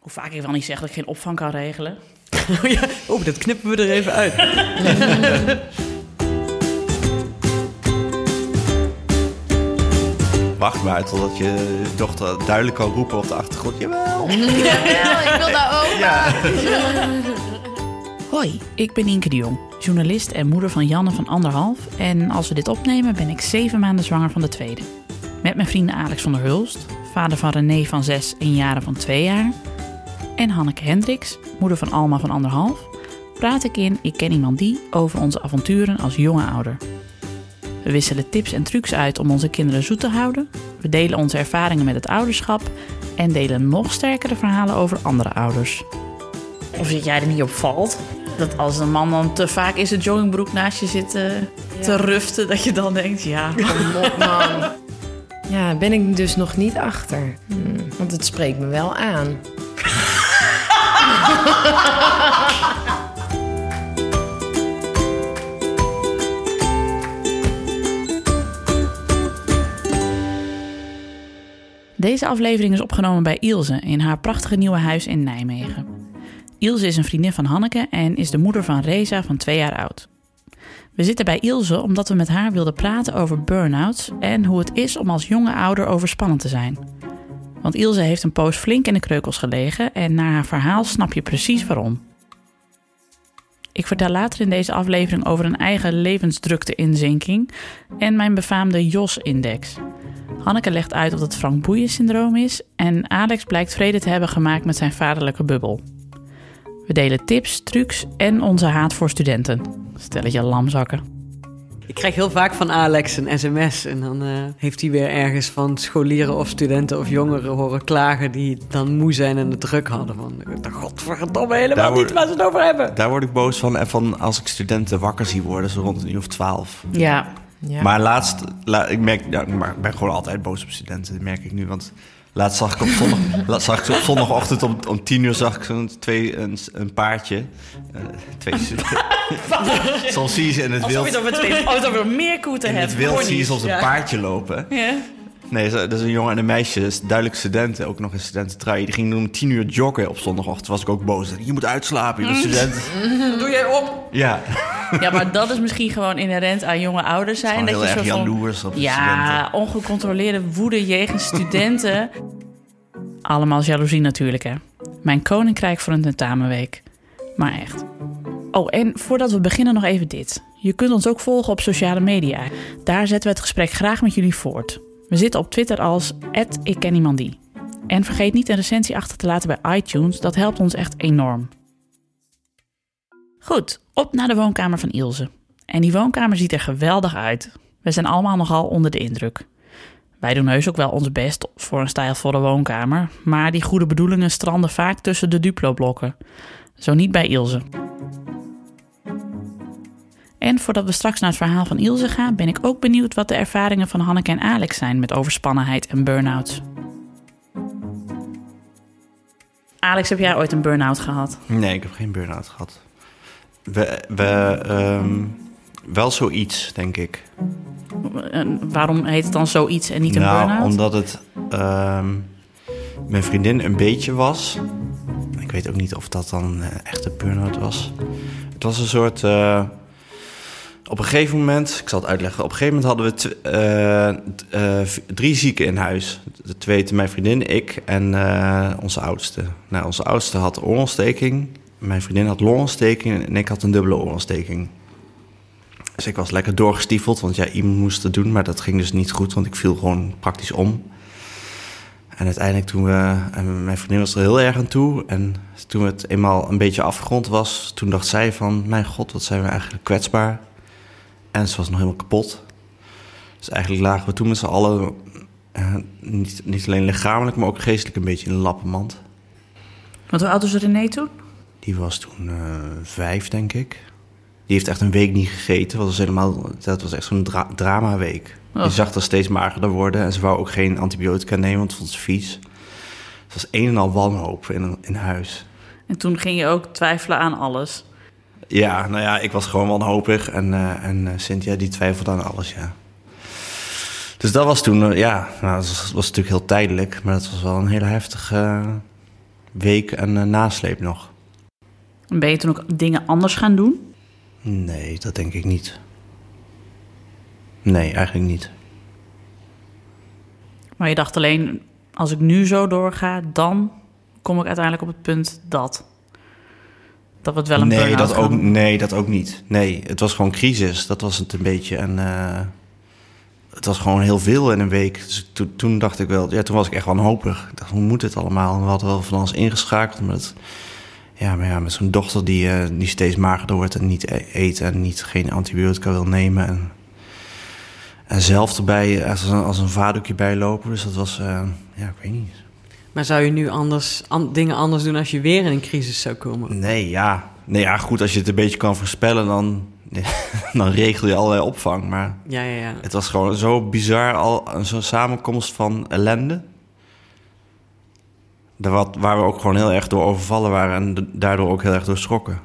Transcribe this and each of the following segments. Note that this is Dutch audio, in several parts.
Hoe vaak ik wel niet zeg dat ik geen opvang kan regelen. Oh, ja. oh, dat knippen we er even uit. Wacht maar totdat je dochter duidelijk kan roepen op de achtergrond. Jawel! Ja, ik wil daar ook. Ja. Hoi, ik ben Inke de Jong, journalist en moeder van Janne van anderhalf. En als we dit opnemen ben ik zeven maanden zwanger van de tweede. Met mijn vrienden Alex van der Hulst, vader van René van zes en Jaren van twee jaar. En Hanneke Hendricks, moeder van Alma van anderhalf, praat ik in Ik ken iemand die over onze avonturen als jonge ouder. We wisselen tips en trucs uit om onze kinderen zoet te houden. We delen onze ervaringen met het ouderschap en delen nog sterkere verhalen over andere ouders. Of dat jij er niet op valt. Dat als een man dan te vaak in zijn joggingbroek naast je zit eh, te ruften, dat je dan denkt, ja, Kom op, man. Ja, ben ik dus nog niet achter. Hmm, want het spreekt me wel aan. Deze aflevering is opgenomen bij Ilse in haar prachtige nieuwe huis in Nijmegen. Ilse is een vriendin van Hanneke en is de moeder van Reza van twee jaar oud. We zitten bij Ilse omdat we met haar wilden praten over burn-outs en hoe het is om als jonge ouder overspannen te zijn. Want Ilse heeft een poos flink in de kreukels gelegen en naar haar verhaal snap je precies waarom. Ik vertel later in deze aflevering over een eigen levensdrukte-inzinking en mijn befaamde JOS-index. Hanneke legt uit wat het Frank Boeien-syndroom is en Alex blijkt vrede te hebben gemaakt met zijn vaderlijke bubbel. We delen tips, trucs en onze haat voor studenten. Stelletje lamzakken. Ik krijg heel vaak van Alex een sms en dan eh, heeft hij weer ergens van scholieren of studenten of jongeren horen klagen die dan moe zijn en het druk hadden. Van, "Eh, godverdomme, helemaal Daar niet word- waar ze het over hebben. Daar word ik boos van. En van als ik studenten wakker zie worden, zo rond een uur of twaalf. Ja, Ja. Maar laatst, la, ik merk, ja, maar ik ben gewoon altijd boos op studenten, dat merk ik nu. Want laatst zag ik op, zondag, laatst zag ik op zondagochtend om, om tien uur zag ik zo'n twee, een, een paardje. eh, twee. Soms zie je ze in het alsof wild, je het over, twee, het over meer koeten in hebt. het wild zie je soms een paardje lopen. Ja. Nee, dat is een jongen en een meisje, dat is duidelijk studenten, ook nog een studententrui. Die gingen om tien uur joggen op zondagochtend. was ik ook boos. Je moet uitslapen, je bent student. Dat doe jij op. Ja, ja, maar dat is misschien gewoon inherent aan jonge ouders zijn. dat heel je erg zo van, jaloers op Ja, studenten. ongecontroleerde woede jegens studenten. Allemaal jaloezie natuurlijk, hè. Mijn koninkrijk voor een tentamenweek. Maar echt. Oh, en voordat we beginnen nog even dit. Je kunt ons ook volgen op sociale media. Daar zetten we het gesprek graag met jullie voort. We zitten op Twitter als ik ken iemand die. En vergeet niet een recensie achter te laten bij iTunes. Dat helpt ons echt enorm. Goed, op naar de woonkamer van Ilse. En die woonkamer ziet er geweldig uit. We zijn allemaal nogal onder de indruk. Wij doen heus ook wel ons best voor een stijlvolle woonkamer, maar die goede bedoelingen stranden vaak tussen de Duplo-blokken. Zo niet bij Ilse. En voordat we straks naar het verhaal van Ilse gaan, ben ik ook benieuwd wat de ervaringen van Hanneke en Alex zijn met overspannenheid en burn-outs. Alex, heb jij ooit een burn-out gehad? Nee, ik heb geen burn-out gehad. We, we ehm, wel zoiets, denk ik. En waarom heet het dan zoiets en niet een nou, burn-out? omdat het ehm, mijn vriendin een beetje was. Ik weet ook niet of dat dan eh, echt een burn-out was. Het was een soort... eh, op een gegeven moment, ik zal het uitleggen. Op een gegeven moment hadden we eh, drie zieken in huis. De twee, mijn vriendin, ik en onze oudste. Nou, onze oudste had oorontsteking. Mijn vriendin had longontsteking en ik had een dubbele oorontsteking. Dus ik was lekker doorgestiefeld, want ja, iemand moest het doen. Maar dat ging dus niet goed, want ik viel gewoon praktisch om. En uiteindelijk toen we... Mijn vriendin was er heel erg aan toe. En toen het eenmaal een beetje afgerond was... toen dacht zij van... Mijn god, wat zijn we eigenlijk kwetsbaar. En ze was nog helemaal kapot. Dus eigenlijk lagen we toen met z'n allen... eh, niet, niet alleen lichamelijk, maar ook geestelijk een beetje in een lappenmand. Want hoe oud was René toen? Die was toen eh, vijf, denk ik. Die heeft echt een week niet gegeten. Dat was, helemaal, dat was echt zo'n dra dramaweek. Oh. Die zag er steeds magerder worden. En ze wou ook geen antibiotica nemen, want vond ze vies. Het was een en al wanhoop in, in huis. En toen ging je ook twijfelen aan alles. Ja, nou ja, ik was gewoon wanhopig. En, eh, en eh, Cynthia, die twijfelde aan alles, ja. Dus dat was toen, ja, nou, dat was, was natuurlijk heel tijdelijk. Maar dat was wel een hele heftige, week en uh, nasleep nog. Ben je toen ook dingen anders gaan doen? Nee, dat denk ik niet. Nee, eigenlijk niet. Maar je dacht alleen, als ik nu zo doorga, dan kom ik uiteindelijk op het punt dat. Dat het wel een nee, dat ook, Nee, dat ook niet. Nee, het was gewoon crisis. Dat was het een beetje. En uh, het was gewoon heel veel in een week. Dus to, toen dacht ik wel... Ja, toen was ik echt wanhopig. Ik dacht, hoe moet dit allemaal? En we hadden wel van alles ingeschakeld. Maar het, ja, maar ja, met zo'n dochter die, uh, die steeds magerder wordt... en niet e-, eet en niet, geen antibiotica wil nemen... En, en zelf erbij als een, als een vadertje bijlopen. Dus dat was... Uh, ja, ik weet niet. Maar zou je nu anders, an, dingen anders doen als je weer in een crisis zou komen? Nee, ja. Nee, ja, goed, als je het een beetje kan voorspellen, dan, dan regel je allerlei opvang. Maar ja, ja, ja. het was gewoon zo bizar, al zo'n samenkomst van ellende. Wat, waar we ook gewoon heel erg door overvallen waren en daardoor ook heel erg door schrokken.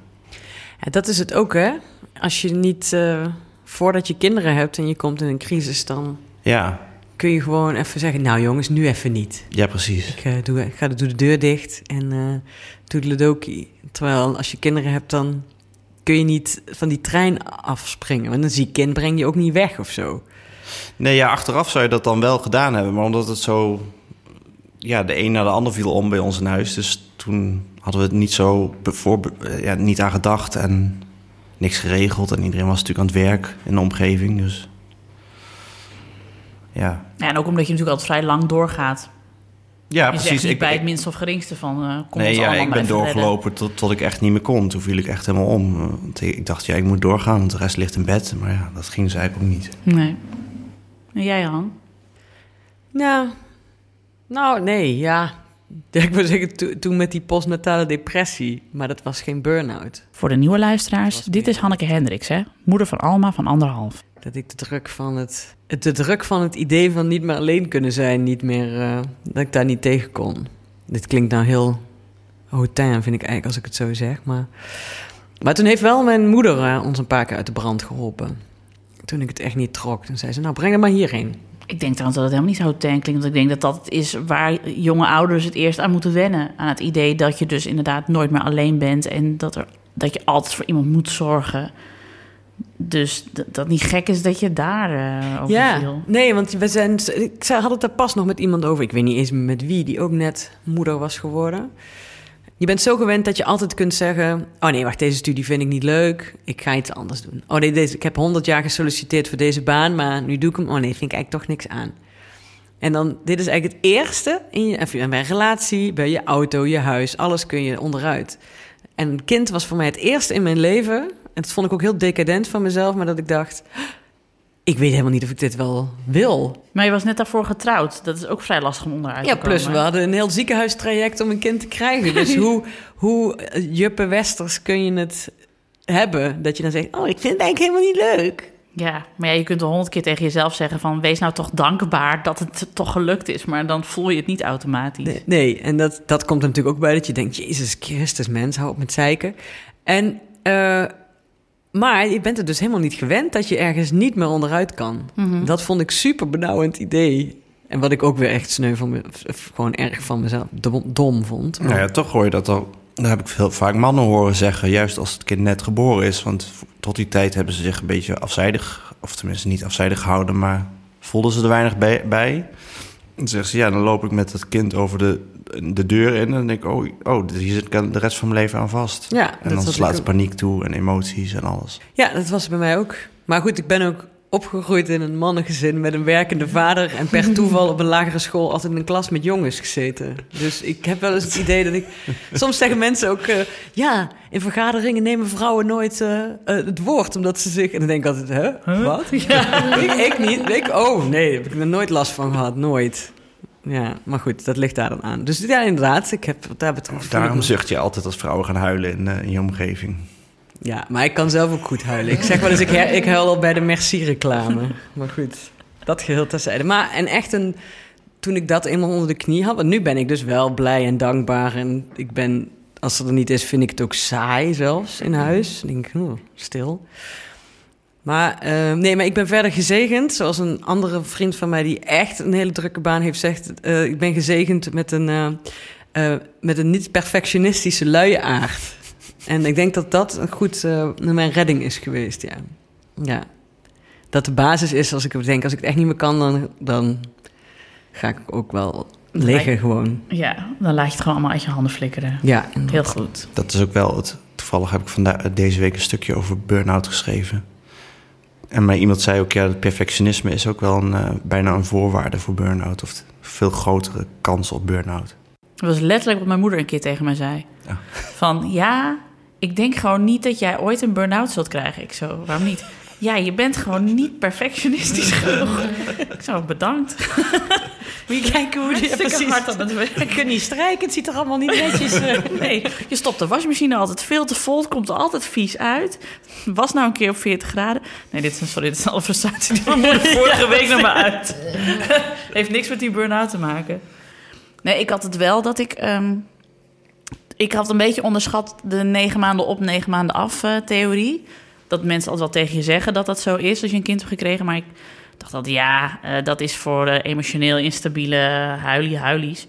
Ja, dat is het ook, hè? Als je niet, uh, voordat je kinderen hebt en je komt in een crisis, dan... Ja, kun je gewoon even zeggen: Nou, jongens, nu even niet. Ja, precies. Ik, uh, doe, ik ga doe de deur dicht en uh, doe de Ledoki. Terwijl als je kinderen hebt, dan kun je niet van die trein afspringen. Want een ziek kind breng je ook niet weg of zo. Nee, ja, achteraf zou je dat dan wel gedaan hebben. Maar omdat het zo. Ja, de een naar de ander viel om bij ons in huis. Dus toen hadden we het niet zo voor, ja, niet aan gedacht en niks geregeld. En iedereen was natuurlijk aan het werk in de omgeving. Dus ja. ja. En ook omdat je natuurlijk altijd vrij lang doorgaat. Ja, je precies. Zegt niet ik bij het minst of geringste van. Uh, kom nee, ja, ik ben doorgelopen tot, tot ik echt niet meer kon. Toen viel ik echt helemaal om. Want ik dacht, ja, ik moet doorgaan, want de rest ligt in bed. Maar ja, dat ging dus eigenlijk ook niet. Nee. En jij, Han? Nou, nou, nee, ja. Ik wil zeggen, toen met die postnatale depressie. Maar dat was geen burn-out. Voor de nieuwe luisteraars, dit is Hanneke Hendricks, hè? moeder van Alma van anderhalf. Dat ik de druk van het, de druk van het idee van niet meer alleen kunnen zijn, niet meer, uh, dat ik daar niet tegen kon. Dit klinkt nou heel hautain, vind ik eigenlijk, als ik het zo zeg. Maar, maar toen heeft wel mijn moeder uh, ons een paar keer uit de brand geholpen. Toen ik het echt niet trok, toen zei ze, nou breng het maar hierheen. Ik denk trouwens dat het helemaal niet zo hautain klinkt. Want ik denk dat dat is waar jonge ouders het eerst aan moeten wennen. Aan het idee dat je dus inderdaad nooit meer alleen bent. En dat, er, dat je altijd voor iemand moet zorgen. Dus dat niet gek is dat je daar uh, over ja, viel. Nee, want we zijn, ik had het er pas nog met iemand over. Ik weet niet eens met wie, die ook net moeder was geworden. Je bent zo gewend dat je altijd kunt zeggen... oh nee, wacht, deze studie vind ik niet leuk. Ik ga iets anders doen. Oh nee, deze, ik heb honderd jaar gesolliciteerd voor deze baan... maar nu doe ik hem... oh nee, vind ik eigenlijk toch niks aan. En dan, dit is eigenlijk het eerste in je, even bij relatie... bij je auto, je huis, alles kun je onderuit. En een kind was voor mij het eerste in mijn leven en dat vond ik ook heel decadent van mezelf, maar dat ik dacht, ik weet helemaal niet of ik dit wel wil. Maar je was net daarvoor getrouwd. Dat is ook vrij lastig om onderuit ja, te komen. Ja, plus we hadden een heel ziekenhuistraject om een kind te krijgen. Dus hoe, hoe juppe westers kun je het hebben? Dat je dan zegt, oh, ik vind het eigenlijk helemaal niet leuk. Ja, maar ja, je kunt er honderd keer tegen jezelf zeggen van... wees nou toch dankbaar dat het toch gelukt is. Maar dan voel je het niet automatisch. Nee, nee en dat, dat komt er natuurlijk ook bij dat je denkt... Jezus Christus, mens, hou op met zeiken. En... Uh, maar je bent er dus helemaal niet gewend dat je ergens niet meer onderuit kan. Mm -hmm. Dat vond ik super benauwend idee. En wat ik ook weer echt sneu van me, gewoon erg van mezelf dom, dom vond. Maar... Nou ja, toch hoor je dat al. Daar heb ik veel vaak mannen horen zeggen, juist als het kind net geboren is. Want tot die tijd hebben ze zich een beetje afzijdig, of tenminste niet afzijdig gehouden, maar voelden ze er weinig bij. bij. Dan zeggen ze, ja, dan loop ik met het kind over de, de deur in. En dan denk ik, oh, oh, hier zit ik de rest van mijn leven aan vast. Ja, en dan slaat paniek toe en emoties en alles. Ja, dat was bij mij ook. Maar goed, ik ben ook opgegroeid in een mannengezin met een werkende vader. En per toeval op een lagere school altijd in een klas met jongens gezeten. Dus ik heb wel eens het idee dat ik. Soms zeggen mensen ook. Uh, ja, in vergaderingen nemen vrouwen nooit uh, uh, het woord. Omdat ze zich. En dan denk ik altijd: hè? Huh? Wat? Ja. ik, ik, niet. Ik, oh nee, daar heb ik er nooit last van gehad. Nooit. Ja, maar goed, dat ligt daar dan aan. Dus ja, inderdaad, ik heb wat daar betreft... Daarom zucht je altijd als vrouwen gaan huilen in, in je omgeving. Ja, maar ik kan zelf ook goed huilen. Ik zeg wel eens, ik, ik huil al bij de Merci-reclame. Maar goed, dat geheel terzijde. Maar en echt een... Toen ik dat eenmaal onder de knie had... Want nu ben ik dus wel blij en dankbaar. En ik ben... Als er niet is, vind ik het ook saai zelfs in huis. Dan denk ik, oh, stil. Maar uh, nee, maar ik ben verder gezegend. Zoals een andere vriend van mij die echt een hele drukke baan heeft, zegt... Uh, ik ben gezegend met een... Uh, eh, met een niet-perfectionistische luie aard. En ik denk dat dat een goed eh, mijn redding is geweest, ja. Ja. Dat de basis is, als ik denk, als ik het echt niet meer kan, dan, dan ga ik ook wel liggen gewoon. Ja, dan laat je het gewoon allemaal uit je handen flikkeren. Ja, Heel goed. Dat is ook wel het. Toevallig heb ik vandaag, deze week een stukje over burn-out geschreven. En mij iemand zei ook, ja, het perfectionisme is ook wel een, eh, bijna een voorwaarde voor burn-out. Of veel grotere kans op burn-out. Dat was letterlijk wat mijn moeder een keer tegen mij zei. Ja. Van, ja, ik denk gewoon niet dat jij ooit een burn-out zult krijgen. Ik zo, waarom niet? Ja, je bent gewoon niet perfectionistisch genoeg. Ik zo, bedankt. Moet je kijken hoe hard aan het werk. Je kunt niet strijken, het ziet er allemaal niet netjes uit. Nee, je stopt de wasmachine altijd veel te vol. Het komt er altijd vies uit. Was nou een keer op 40 graden. Nee, dit is, sorry, dit is alle frustratie die mijn moeder vorige week naar me uit. Heeft niks met die burn-out te maken. Nee, ik had het wel dat ik... ehm, ik had een beetje onderschat de negen maanden op, negen maanden af eh, theorie. Dat mensen altijd wel tegen je zeggen dat dat zo is als je een kind hebt gekregen. Maar ik dacht dat ja, eh, dat is voor eh, emotioneel instabiele huilie huilies.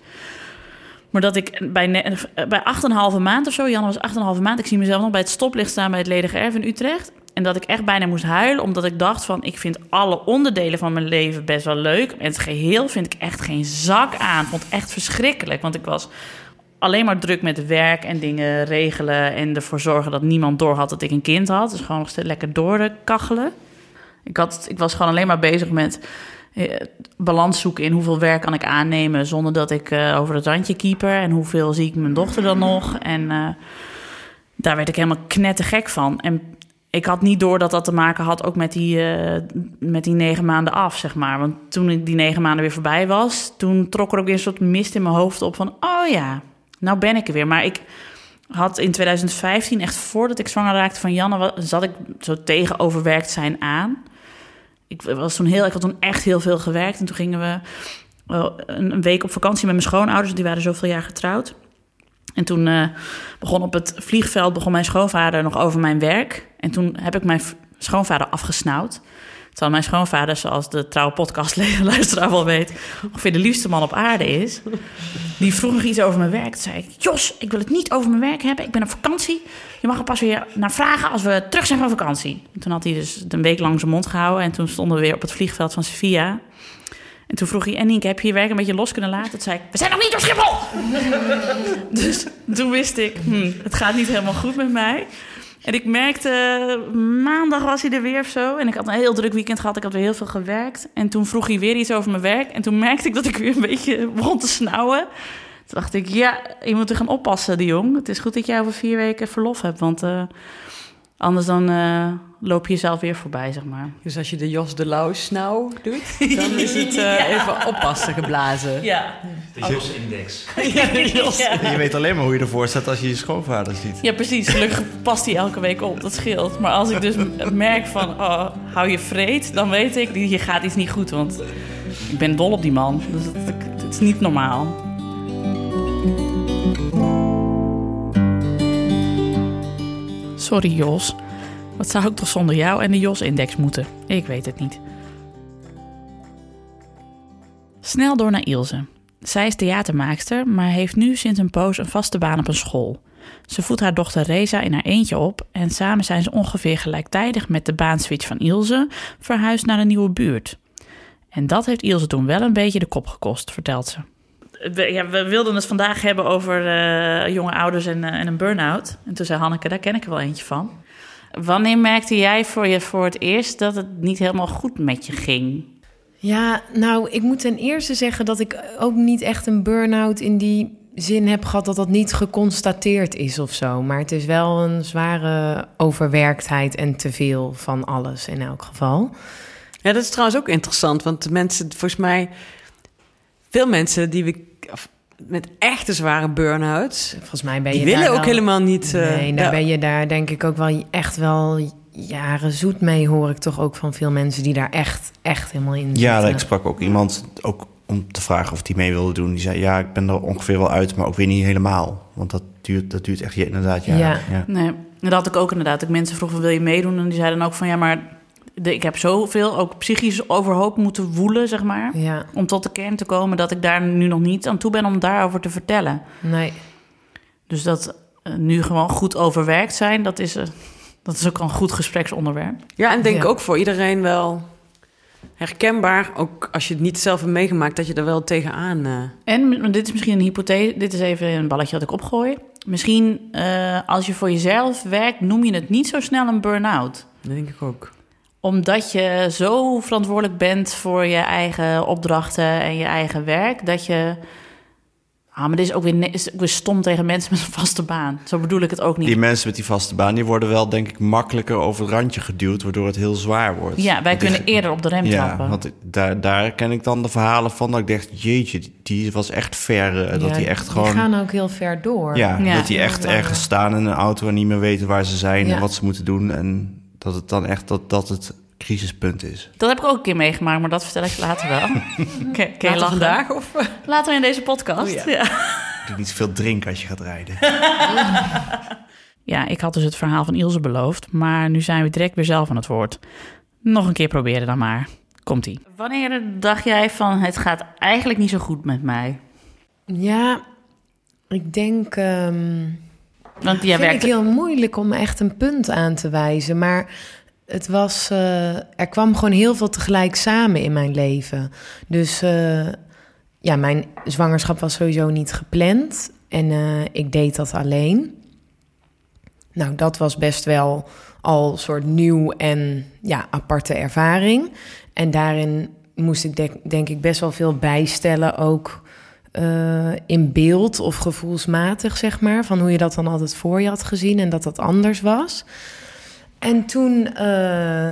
Maar dat ik bij, eh, bij 8,5 maand of zo, Jan was 8,5 maand, ik zie mezelf nog bij het stoplicht staan bij het ledige erf in Utrecht. En dat ik echt bijna moest huilen, omdat ik dacht van, ik vind alle onderdelen van mijn leven best wel leuk. En het geheel vind ik echt geen zak aan. Vond het echt verschrikkelijk, want ik was alleen maar druk met werk en dingen regelen en ervoor zorgen dat niemand doorhad dat ik een kind had. Dus gewoon lekker doorkachelen. Ik, had, ik was gewoon alleen maar bezig met eh, balans zoeken in hoeveel werk kan ik aannemen zonder dat ik eh, over het randje keeper en hoeveel zie ik mijn dochter dan nog. En eh, daar werd ik helemaal knettergek van. En ik had niet door dat dat te maken had ook met die, met die negen maanden af, zeg maar. Want toen ik die negen maanden weer voorbij was, toen trok er ook weer een soort mist in mijn hoofd op van, oh ja, nou ben ik er weer. Maar ik had in 2015, echt voordat ik zwanger raakte van Janne, zat ik zo tegen overwerkt zijn aan. Ik was toen heel, ik had toen echt heel veel gewerkt en toen gingen we eh, een, week op vakantie met mijn schoonouders, die waren zoveel jaar getrouwd. En toen eh, begon op het vliegveld begon mijn schoonvader nog over mijn werk. En toen heb ik mijn schoonvader afgesnauwd. Terwijl mijn schoonvader, zoals de trouwe podcastluisteraar wel weet, ongeveer de liefste man op aarde is. Die vroeg nog iets over mijn werk. Toen zei ik, Jos, ik wil het niet over mijn werk hebben. Ik ben op vakantie. Je mag er pas weer naar vragen als we terug zijn van vakantie. En toen had hij dus een week lang zijn mond gehouden. En toen stonden we weer op het vliegveld van Sevilla. En toen vroeg hij, en Nienke, heb je je werk een beetje los kunnen laten? Toen zei ik, we zijn nog niet op Schiphol! dus toen wist ik, hm, het gaat niet helemaal goed met mij. En ik merkte, maandag was hij er weer of zo. En ik had een heel druk weekend gehad. Ik had weer heel veel gewerkt. En toen vroeg hij weer iets over mijn werk. En toen merkte ik dat ik weer een beetje begon te snauwen. Toen dacht ik, ja, je moet er gaan oppassen, die jong. Het is goed dat jij over vier weken verlof hebt. Want eh, anders dan eh, loop je jezelf weer voorbij, zeg maar. Dus als je de Jos de Lauw snauw doet, dan is het eh, even oppassen geblazen. Ja, De Jos-index. Je weet alleen maar hoe je ervoor staat als je je schoonvader ziet. Ja, precies. Gelukkig past hij elke week op. Dat scheelt. Maar als ik dus merk van, oh, hou je vreed, dan weet ik, hier gaat iets niet goed. Want ik ben dol op die man. Dus het, het is niet normaal. Sorry, Jos. Wat zou ik toch zonder jou en de Jos-index moeten? Ik weet het niet. Snel door naar Ilse. Zij is theatermaakster, maar heeft nu sinds een poos een vaste baan op een school. Ze voedt haar dochter Reza in haar eentje op en samen zijn ze ongeveer gelijktijdig met de baanswitch van Ilse verhuisd naar een nieuwe buurt. En dat heeft Ilse toen wel een beetje de kop gekost, vertelt ze. Ja, we wilden het vandaag hebben over eh, jonge ouders en, eh, en een burn-out. En toen zei Hanneke, daar ken ik er wel eentje van. Wanneer merkte jij voor je voor het eerst dat het niet helemaal goed met je ging? Ja, nou, ik moet ten eerste zeggen dat ik ook niet echt een burn-out in die zin heb gehad dat dat niet geconstateerd is of zo. Maar het is wel een zware overwerktheid en te veel van alles in elk geval. Ja, dat is trouwens ook interessant, want de mensen, volgens mij, veel mensen die we of, met echte zware burn-outs, Volgens mij ben je die willen daar ook wel- helemaal niet. eh, Nee, daar ja. ben je daar denk ik ook wel echt wel jaren zoet mee, hoor ik toch ook van veel mensen die daar echt, echt helemaal in Ja, zitten. ik sprak ook iemand ook om te vragen of die mee wilde doen. Die zei, ja, ik ben er ongeveer wel uit, maar ook weer niet helemaal. Want dat duurt, dat duurt echt ja, inderdaad jaren. Ja. Ja. Nee, dat had ik ook inderdaad. Ik mensen vroegen, wil je meedoen? En die zeiden ook van, ja, maar de, ik heb zoveel ook psychisch overhoop moeten woelen, zeg maar. Ja, Om tot de kern te komen dat ik daar nu nog niet aan toe ben om daarover te vertellen. nee. Dus dat eh, nu gewoon goed overwerkt zijn, dat is, eh, dat is ook een goed gespreksonderwerp. Ja, en denk Ja. ook voor iedereen wel herkenbaar. Ook als je het niet zelf hebt meegemaakt, dat je er wel tegenaan... eh En dit is misschien een hypothese, dit is even een balletje dat ik opgooi. Misschien eh, als je voor jezelf werkt, noem je het niet zo snel een burn-out. dat denk ik ook. Omdat je zo verantwoordelijk bent voor je eigen opdrachten en je eigen werk, dat je. Ah, maar dit is ook weer, is ook weer stom tegen mensen met een vaste baan. Zo bedoel ik het ook niet. Die mensen met die vaste baan, die worden wel denk ik makkelijker over het randje geduwd, waardoor het heel zwaar wordt. Ja, wij Want die- kunnen eerder op de rem Ja, trappen. want daar, daar ken ik dan de verhalen van dat ik dacht, jeetje, die- was echt ver. eh, dat die echt gewoon... Die gaan ook heel ver door. Ja, Ja. dat die echt ergens staan in een auto en niet meer weten waar ze zijn Ja. en wat ze moeten doen. En dat het dan echt dat, dat het crisispunt is. Dat heb ik ook een keer meegemaakt, maar dat vertel ik je later wel. Je Later lachen? vandaag of... Later in deze podcast. Oh ja. ja. Doe niet zoveel drinken als je gaat rijden. Ja, ik had dus het verhaal van Ilse beloofd, maar nu zijn we direct weer zelf aan het woord. Nog een keer proberen dan maar. Komt-ie. Wanneer dacht jij van het gaat eigenlijk niet zo goed met mij? Ja, ik denk... ehm Want jij vind werkt... ik heel moeilijk om echt een punt aan te wijzen. Maar het was, eh, er kwam gewoon heel veel tegelijk samen in mijn leven. Dus eh, ja, mijn zwangerschap was sowieso niet gepland. En eh, ik deed dat alleen. Nou, dat was best wel al een soort nieuw en ja, aparte ervaring. En daarin moest ik denk, denk ik best wel veel bijstellen ook eh, in beeld of gevoelsmatig, zeg maar. Van hoe je dat dan altijd voor je had gezien en dat dat anders was. En toen eh,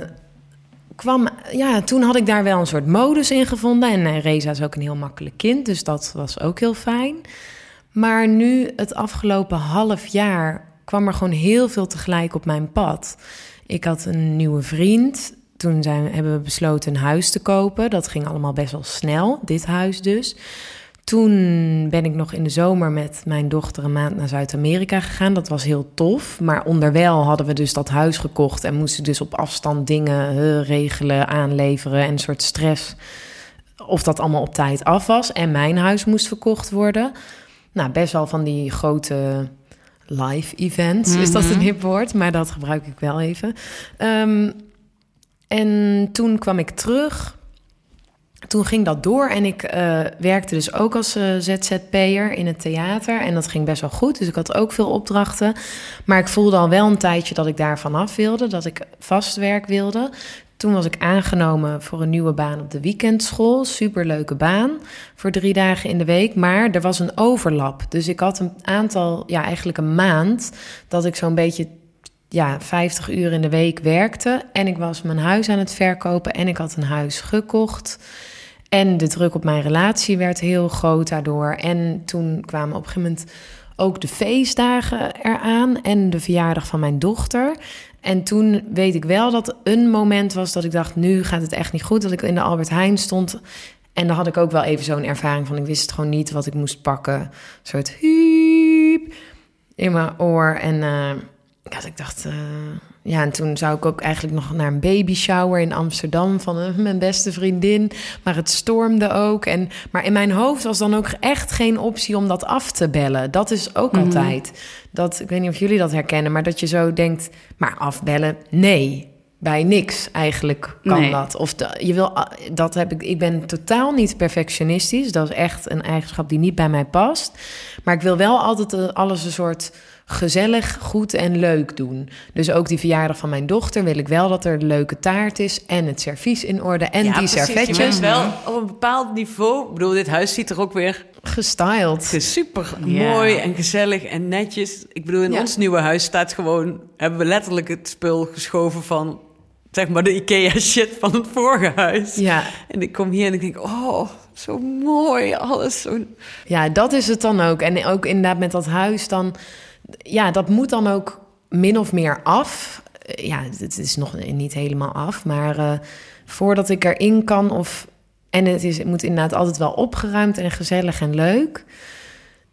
kwam, ja, toen had ik daar wel een soort modus in gevonden. En eh, Reza is ook een heel makkelijk kind, dus dat was ook heel fijn. Maar nu, het afgelopen half jaar, kwam er gewoon heel veel tegelijk op mijn pad. Ik had een nieuwe vriend. Toen zijn, hebben we besloten een huis te kopen. Dat ging allemaal best wel snel, dit huis dus. Toen ben ik nog in de zomer met mijn dochter een maand naar Zuid-Amerika gegaan. Dat was heel tof. Maar onderwijl hadden we dus dat huis gekocht en moesten dus op afstand dingen regelen, aanleveren en een soort stress. Of dat allemaal op tijd af was. En mijn huis moest verkocht worden. Nou, best wel van die grote live events, is dat een hip woord, maar dat gebruik ik wel even. Ehm, en toen kwam ik terug. Toen ging dat door en ik eh, werkte dus ook als eh, ZZP'er in het theater. En dat ging best wel goed, dus ik had ook veel opdrachten. Maar ik voelde al wel een tijdje dat ik daar vanaf wilde, dat ik vast werk wilde. Toen was ik aangenomen voor een nieuwe baan op de weekendschool. Superleuke baan voor drie dagen in de week. Maar er was een overlap. Dus ik had een aantal, ja, eigenlijk een maand, dat ik zo'n beetje ja, 50 uur in de week werkte. En ik was mijn huis aan het verkopen en ik had een huis gekocht. En de druk op mijn relatie werd heel groot daardoor. En toen kwamen op een gegeven moment ook de feestdagen eraan en de verjaardag van mijn dochter. En toen weet ik wel dat een moment was dat ik dacht: nu gaat het echt niet goed. Dat ik in de Albert Heijn stond. En dan had ik ook wel even zo'n ervaring van: ik wist gewoon niet wat ik moest pakken. Een soort hiep in mijn oor. En eh, ja, ik dacht, eh, ja, en toen zou ik ook eigenlijk nog naar een baby shower in Amsterdam van eh, mijn beste vriendin. Maar het stormde ook. En, maar in mijn hoofd was dan ook echt geen optie om dat af te bellen. Dat is ook altijd. Dat, ik weet niet of jullie dat herkennen, maar dat je zo denkt, maar afbellen, nee. Bij niks eigenlijk kan Nee. dat. Of de- je wil, dat heb ik. Ik ben totaal niet perfectionistisch. Dat is echt een eigenschap die niet bij mij past. Maar ik wil wel altijd eh, alles een soort gezellig, goed en leuk doen. Dus ook die verjaardag van mijn dochter wil ik wel dat er een leuke taart is en het servies in orde en die Je servetjes bent wel op een bepaald niveau... Ik bedoel, dit huis ziet er ook weer gestyled. Super mooi en gezellig en netjes. Ik bedoel, in Ja. ons nieuwe huis staat gewoon... hebben we letterlijk het spul geschoven van... zeg maar de IKEA-shit van het vorige huis. Ja, En ik kom hier en ik denk, oh, zo mooi, alles zo... Ja, dat is het dan ook. En ook inderdaad met dat huis dan... Ja, dat moet dan ook min of meer af. Eh, Ja, het is nog niet helemaal af. Maar eh, voordat ik erin kan of... En het, is, het moet inderdaad altijd wel opgeruimd en gezellig en leuk.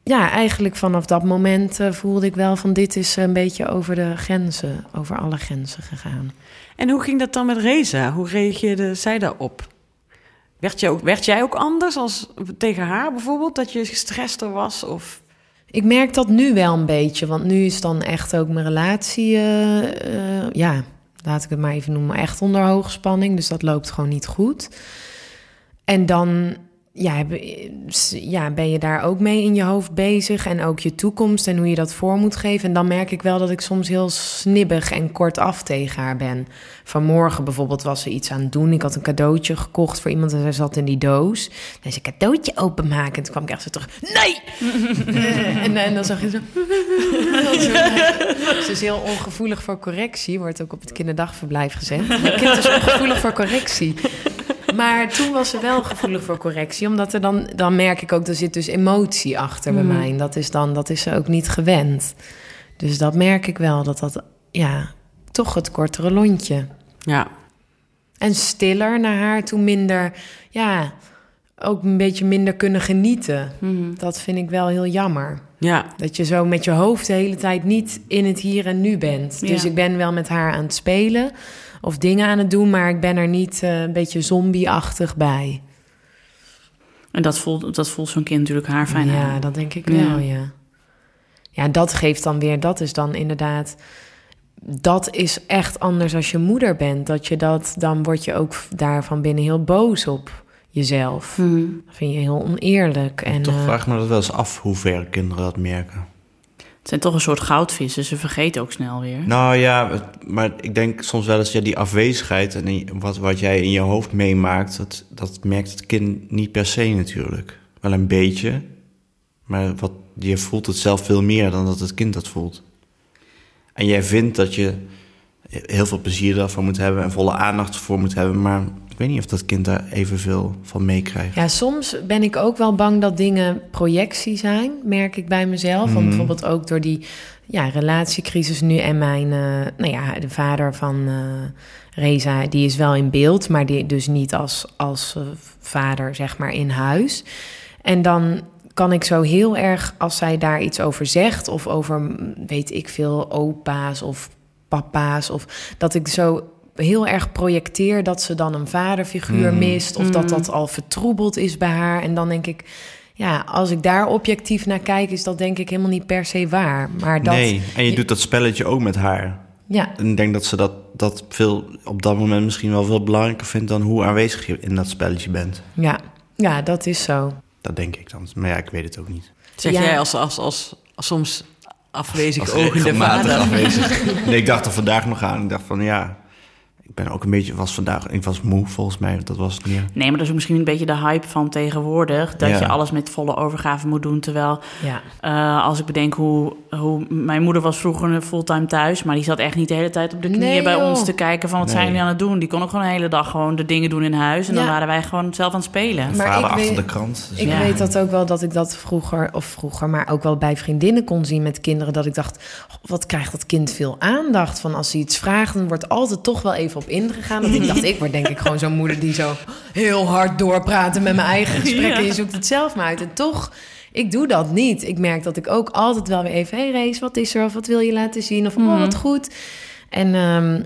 ja, eigenlijk vanaf dat moment eh, voelde ik wel van dit is een beetje over de grenzen, over alle grenzen gegaan. En hoe ging dat dan met Reza? Hoe reageerde zij daarop? Werd, je ook, werd jij ook anders als tegen haar bijvoorbeeld? Dat je gestrester was? Of... Ik merk dat nu wel een beetje, want nu is dan echt ook mijn relatie, eh, eh, ja, laat ik het maar even noemen, echt onder hoogspanning. Dus dat loopt gewoon niet goed. En dan ja, heb- ja, ben je daar ook mee in je hoofd bezig en ook je toekomst en hoe je dat voor moet geven. En dan merk ik wel dat ik soms heel snibbig en kortaf tegen haar ben. Vanmorgen bijvoorbeeld was ze iets aan het doen. Ik had een cadeautje gekocht voor iemand en zij zat in die doos. En ze cadeautje openmaken. En toen kwam ik echt zo terug, nee! Eh, en, en dan zag je zo... Ze is heel ongevoelig voor correctie, wordt ook op het kinderdagverblijf gezegd. Mijn kind is ongevoelig voor correctie. Maar toen was ze wel gevoelig voor correctie, omdat er dan, dan merk ik ook, er zit dus emotie achter bij mij. En dat is, dan, dat is ze ook niet gewend. Dus dat merk ik wel, dat dat, ja, toch het kortere lontje. Ja, En stiller naar haar toe minder, ja, ook een beetje minder kunnen genieten. Dat vind ik wel heel jammer. ja, Dat je zo met je hoofd de hele tijd niet in het hier en nu bent. Ja. Dus ik ben wel met haar aan het spelen of dingen aan het doen, maar ik ben er niet eh, een beetje zombie-achtig bij. En dat voelt, dat voelt zo'n kind natuurlijk haar fijn ja, aan. dat denk ik Ja. wel, ja. Ja, dat geeft dan weer, dat is dan inderdaad... Dat is echt anders als je moeder bent. Dat je dat, dan word je ook daar van binnen heel boos op jezelf. Mhm. Dat vind je heel oneerlijk. En, Toch eh, vraag me dat wel eens af hoe ver kinderen dat merken. Het zijn toch een soort goudvissen. Ze vergeten ook snel weer. Nou ja, maar ik denk soms wel eens, ja, die afwezigheid en wat, wat jij in je hoofd meemaakt, dat, dat merkt het kind niet per se natuurlijk. Wel een beetje, maar wat, je voelt het zelf veel meer dan dat het kind dat voelt. En jij vindt dat je heel veel plezier daarvan moet hebben en volle aandacht voor moet hebben, maar weet niet of dat kind daar evenveel van meekrijgt. Ja, soms ben ik ook wel bang dat dingen projectie zijn, merk ik bij mezelf. Want Mhm. bijvoorbeeld ook door die ja, relatiecrisis nu en mijn, eh, nou ja, de vader van eh, Reza, die is wel in beeld, maar die dus niet als, als eh, vader, zeg maar, in huis. En dan kan ik zo heel erg, als zij daar iets over zegt, of over, mm, weet ik veel, opa's of papa's, of dat ik zo heel erg projecteer dat ze dan een vaderfiguur Mm. mist, of dat dat al vertroebeld is bij haar. En dan denk ik, ja, als ik daar objectief naar kijk, is dat denk ik helemaal niet per se waar. Maar dat, nee, en je doet dat spelletje ook met haar. ja, En ik denk dat ze dat, dat veel, op dat moment misschien wel veel belangrijker vindt dan hoe aanwezig je in dat spelletje bent. ja, ja, dat is zo. Dat denk ik dan. Maar ja, ik weet het ook niet. zeg Ja. jij als, als, als, als soms afwezig Als ogende regelmatig vader. afwezig. Nee, ik dacht er vandaag nog aan. Ik dacht van ja, ik ben ook een beetje, was vandaag, ik was moe volgens mij, dat was het meer. Nee, maar dat is ook misschien een beetje de hype van tegenwoordig. Dat Ja. je alles met volle overgave moet doen. Terwijl Ja, eh, als ik bedenk hoe, hoe... Mijn moeder was vroeger fulltime thuis. Maar die zat echt niet de hele tijd op de knieën Nee, bij joh. ons te kijken van wat zijn jullie aan het doen. Die kon ook gewoon de hele dag gewoon de dingen doen in huis. En dan waren wij gewoon zelf aan het spelen. Maar Vader ik achter weet- de krant. Dus ik Ja. weet dat ook wel dat ik dat vroeger, of vroeger, maar ook wel bij vriendinnen kon zien met kinderen. Dat ik dacht, "Goh, wat krijgt dat kind veel aandacht van als hij iets vraagt. Dan wordt altijd toch wel even op ingegaan. Dat ik dacht, ik word denk ik gewoon zo'n moeder die zo heel hard doorpraten met mijn eigen gesprekken. Ja. Je zoekt het zelf maar uit. En toch, ik doe dat niet. Ik merk dat ik ook altijd wel weer even, hey Rees, wat is er? Of wat wil je laten zien? Of oh, wat goed. En ehm,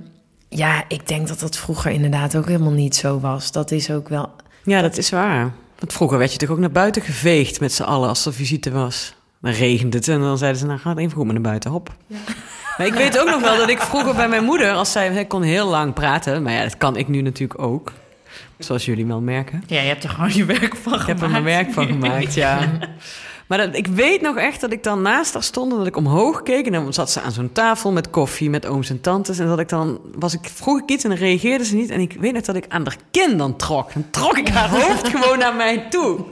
ja, ik denk dat dat vroeger inderdaad ook helemaal niet zo was. Dat is ook wel Ja, dat is waar. Want vroeger werd je toch ook naar buiten geveegd met z'n allen als er visite was. Dan regende het en dan zeiden ze, nou gaat even goed maar naar buiten, hop. Maar ik weet ook nog wel dat ik vroeger bij mijn moeder, als zij, zij kon heel lang praten, maar ja, dat kan ik nu natuurlijk ook. Zoals jullie wel merken. Ja, je hebt er gewoon je werk van Ik heb er mijn werk van gemaakt, ja. Maar dat, ik weet nog echt dat ik dan naast haar stond en dat ik omhoog keek. En dan zat ze aan zo'n tafel met koffie, met ooms en tantes. En dat ik dan, was ik, vroeg ik iets en dan reageerde ze niet. En ik weet nog dat ik aan haar kin dan trok. Dan trok ik haar hoofd gewoon naar mij toe.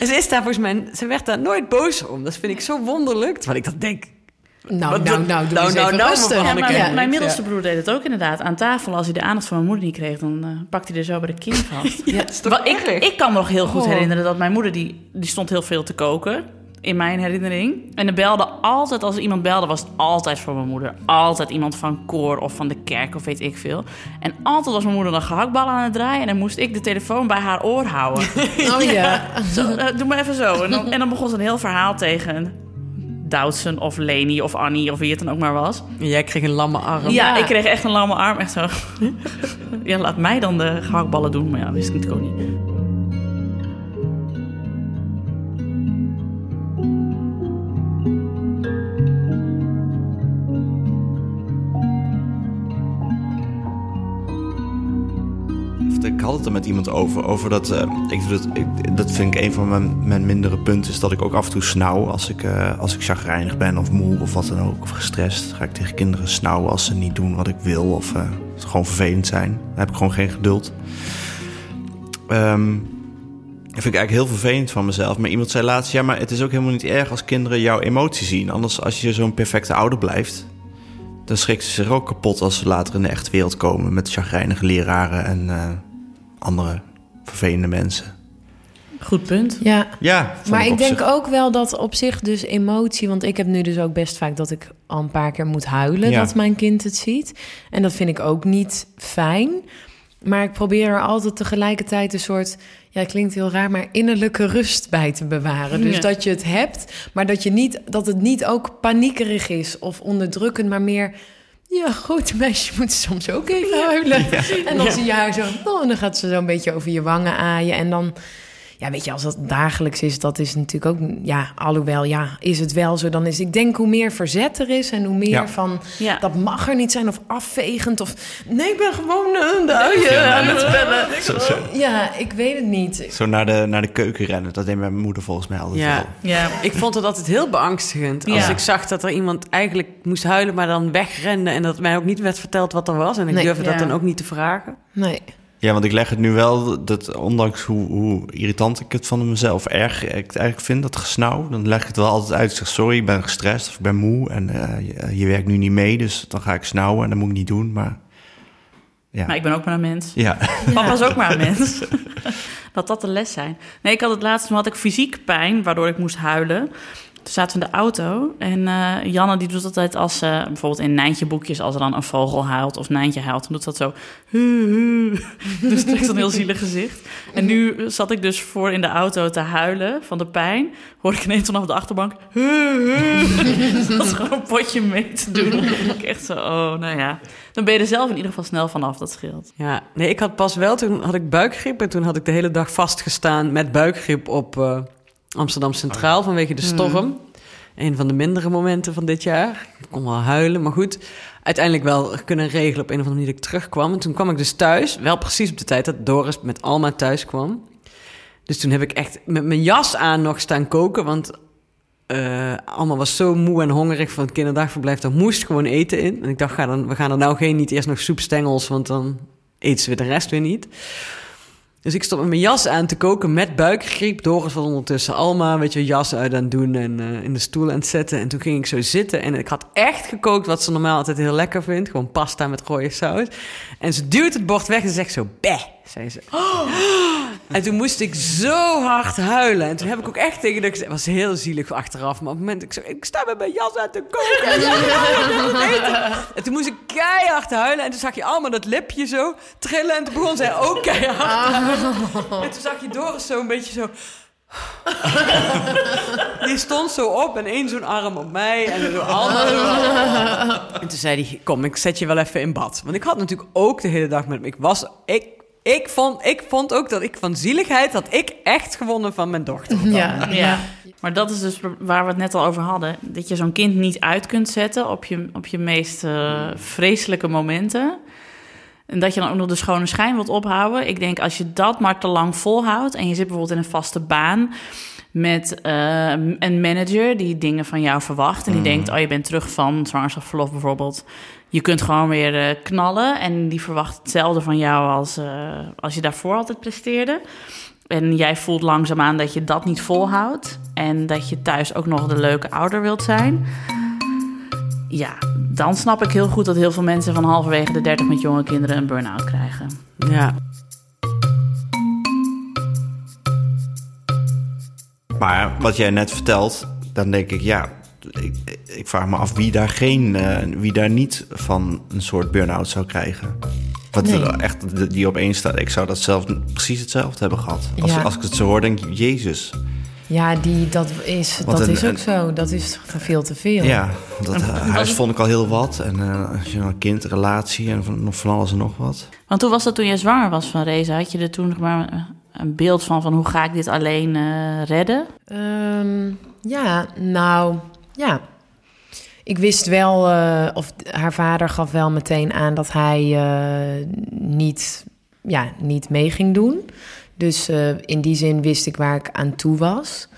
En ze is daar volgens mij, ze werd daar nooit boos om. Dat vind ik zo wonderlijk. Terwijl ik dat denk, Nou, Wat nou, nou, doe nou, eens nou, even nou, rustig. mevrouw Ja, maar Hanneke. mijn Ja. middelste broer deed het ook inderdaad. Aan tafel, als hij de aandacht van mijn moeder niet kreeg... dan eh pakte hij er zo bij de kin vast. ja, ik, ik kan me nog heel goed Goh. herinneren dat mijn moeder... Die, die stond heel veel te koken. in mijn herinnering. En er belde altijd, als er iemand belde, was het altijd voor mijn moeder. Altijd iemand van koor of van de kerk of weet ik veel. En altijd was mijn moeder een gehaktbal aan het draaien... en dan moest ik de telefoon bij haar oor houden. Oh ja. Zo, eh, doe maar even zo. En dan, en dan begon ze een heel verhaal tegen Doutzen of Leni of Annie of wie het dan ook maar was. En jij kreeg een lamme arm. Ja, ik kreeg echt een lamme arm. Echt zo. ja, laat mij dan de gehaktballen doen. Maar ja, wist ik natuurlijk ook niet. Had het er met iemand over. Over dat, eh, ik, dat, ik, dat vind ik een van mijn, mijn mindere punten. Is dat ik ook af en toe snauw als ik, eh, als ik chagrijnig ben of moe of wat dan ook. Of gestrest. Ga ik tegen kinderen snauwen als ze niet doen wat ik wil. Of ze gewoon vervelend zijn. Dan heb ik gewoon geen geduld. Ehm, dat vind ik eigenlijk heel vervelend van mezelf. Maar iemand zei laatst: ja, maar het is ook helemaal niet erg als kinderen jouw emotie zien. Anders, als je zo'n perfecte ouder blijft, dan schrikken ze zich ook kapot als ze later in de echte wereld komen met chagrijnige leraren en andere vervelende mensen. Goed punt. Ja, Ja, maar ik denk zich- ook wel dat op zich dus emotie... want ik heb nu dus ook best vaak dat ik al een paar keer moet huilen... Ja. dat mijn kind het ziet. En dat vind ik ook niet fijn. Maar ik probeer er altijd tegelijkertijd een soort... ja, het klinkt heel raar, maar innerlijke rust bij te bewaren. Dus Ja. dat je het hebt, maar dat, je niet, dat het niet ook paniekerig is... of onderdrukkend, maar meer... Ja, goed, meisje moet soms ook even huilen. En dan zie je haar zo... Oh, en dan gaat ze zo een beetje over je wangen aaien. En dan... Ja, weet je, als dat dagelijks is, dat is natuurlijk ook... Ja, alhoewel, ja, is het wel zo. Dan is, ik denk, hoe meer verzet er is... en hoe meer Ja. van, Ja. dat mag er niet zijn... of afvegend, of... Nee, ik ben gewoon uh, de uien aan het spellen. Zo, zo, Ja, ik weet het niet. zo naar, de, naar de keuken rennen. Dat deed mijn moeder volgens mij altijd Ja. wel. Ja. Ik vond het altijd heel beangstigend. Als Ja. ik zag dat er iemand eigenlijk moest huilen, maar dan wegrende. En dat mij ook niet werd verteld wat er was. En ik Nee. durfde Ja. dat dan ook niet te vragen. Nee. Ja, want ik leg het nu wel, dat ondanks hoe, hoe irritant ik het van mezelf erg ik het eigenlijk vind, dat gesnauw, dan leg ik het wel altijd uit. Ik zeg, sorry, ik ben gestrest of ik ben moe en eh, je, je werkt nu niet mee, dus dan ga ik snauwen en dat moet ik niet doen. Maar ja, Maar ik ben ook maar een mens. ja. Papa is ook maar een mens. dat dat de les zijn. Nee, ik had het laatst, toen had ik fysiek pijn, waardoor ik moest huilen. Toen zaten we in de auto en eh, Janne die doet altijd als ze bijvoorbeeld in Nijntje boekjes, als er dan een vogel huilt of Nijntje huilt, dan doet dat zo. dus het is een heel zielig gezicht. En nu zat ik dus voor in de auto te huilen van de pijn. Hoor ik ineens vanaf de achterbank. hu. dat is gewoon een potje mee te doen. ik echt zo, oh, nou ja. Dan ben je er zelf in ieder geval snel vanaf, dat scheelt. Ja, nee, ik had pas wel, toen had ik buikgriep. En toen had ik de hele dag vastgestaan met buikgriep op eh, Amsterdam Centraal vanwege de storm. Een van de mindere momenten van dit jaar. Ik kon wel huilen, maar goed. Uiteindelijk wel kunnen regelen op een of andere manier dat ik terugkwam. En toen kwam ik dus thuis, wel precies op de tijd dat Doris met Alma thuis kwam. Dus toen heb ik echt met mijn jas aan nog staan koken, want eh Alma was zo moe en hongerig van het kinderdagverblijf. Er moest gewoon eten in. En ik dacht, ga dan, we gaan er nou geen, niet eerst nog soepstengels, want dan eet ze weer de rest weer niet. Dus ik stond met mijn jas aan te koken met buikgriep. Doris was ondertussen Alma, weet je, jas uit aan het doen en eh, in de stoel aan het zetten. En toen ging ik zo zitten en ik had echt gekookt wat ze normaal altijd heel lekker vindt. Gewoon pasta met rode saus. En ze duwt het bord weg en ze zegt zo, beh, zei ze. En toen moest ik zo hard huilen. En toen heb ik ook echt tegen de... Het was heel zielig achteraf. Maar op het moment... Ik, zo, ik sta met mijn jas aan te koken. En, toen moest ik keihard huilen. En toen zag je allemaal dat lipje zo trillen. En toen begon zij ook keihard huilen. En toen zag je Doris zo een beetje zo... Die stond zo op en één zo'n arm op mij en allemaal zo. En toen zei hij, kom, ik zet je wel even in bad. Want ik had natuurlijk ook de hele dag met hem. Ik was, ik, ik vond, ik vond ook dat ik van zieligheid had ik echt gewonnen van mijn dochter. Ja. Ja. Maar dat is dus waar we het net al over hadden. Dat je zo'n kind niet uit kunt zetten op je, op je meest eh, vreselijke momenten. En dat je dan ook nog de schone schijn wilt ophouden. Ik denk als je dat maar te lang volhoudt... en je zit bijvoorbeeld in een vaste baan... met eh, een manager die dingen van jou verwacht... en die denkt, oh, je bent terug van zwangerschapsverlof bijvoorbeeld... je kunt gewoon weer eh, knallen... en die verwacht hetzelfde van jou als, eh, als je daarvoor altijd presteerde... En jij voelt langzaamaan dat je dat niet volhoudt. En dat je thuis ook nog de leuke ouder wilt zijn. Ja, dan snap ik heel goed dat heel veel mensen van halverwege de 30 met jonge kinderen een burn-out krijgen. Ja. Maar wat jij net vertelt, dan denk ik, ja, ik, ik vraag me af wie daar, geen, eh, wie daar niet van een soort burn-out zou krijgen. Wat Nee. echt die opeens staat. Ik zou dat zelf precies hetzelfde hebben gehad. Als, Ja. als ik het zo hoor, denk ik, Jezus. Ja, die, dat is, Want dat een- is ook een- zo. Dat is veel te veel. Ja, dat eh, huis vond ik al heel wat. En eh, als je een kind, relatie en van, nog van alles en nog wat. Want hoe was dat toen je zwanger was van Reza? Had je er toen nog maar een- een beeld van, van hoe ga ik dit alleen eh, redden? Ehm, ja, nou, ja. Ik wist wel, eh, of haar vader gaf wel meteen aan dat hij eh, niet, ja, niet mee ging doen. Dus eh, in die zin wist ik waar ik aan toe was.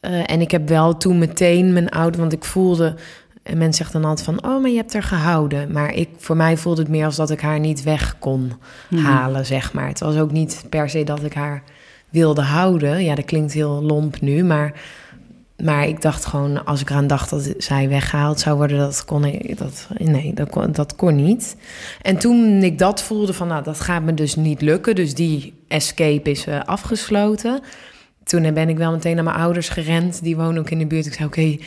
En ik heb wel toen meteen mijn ouder, want ik voelde, en men zegt dan altijd van, oh, maar je hebt er gehouden. Maar ik, voor mij voelde het meer als dat ik haar niet weg kon halen, zeg maar. Het was ook niet per se dat ik haar wilde houden. Ja, dat klinkt heel lomp nu, maar, maar ik dacht gewoon, als ik eraan dacht dat zij weggehaald zou worden, dat kon ik, dat, nee, dat kon, dat kon niet. En toen ik dat voelde van, nou, dat gaat me dus niet lukken, dus die escape is eh, afgesloten. Toen ben ik wel meteen naar mijn ouders gerend, die wonen ook in de buurt. Ik zei, oké,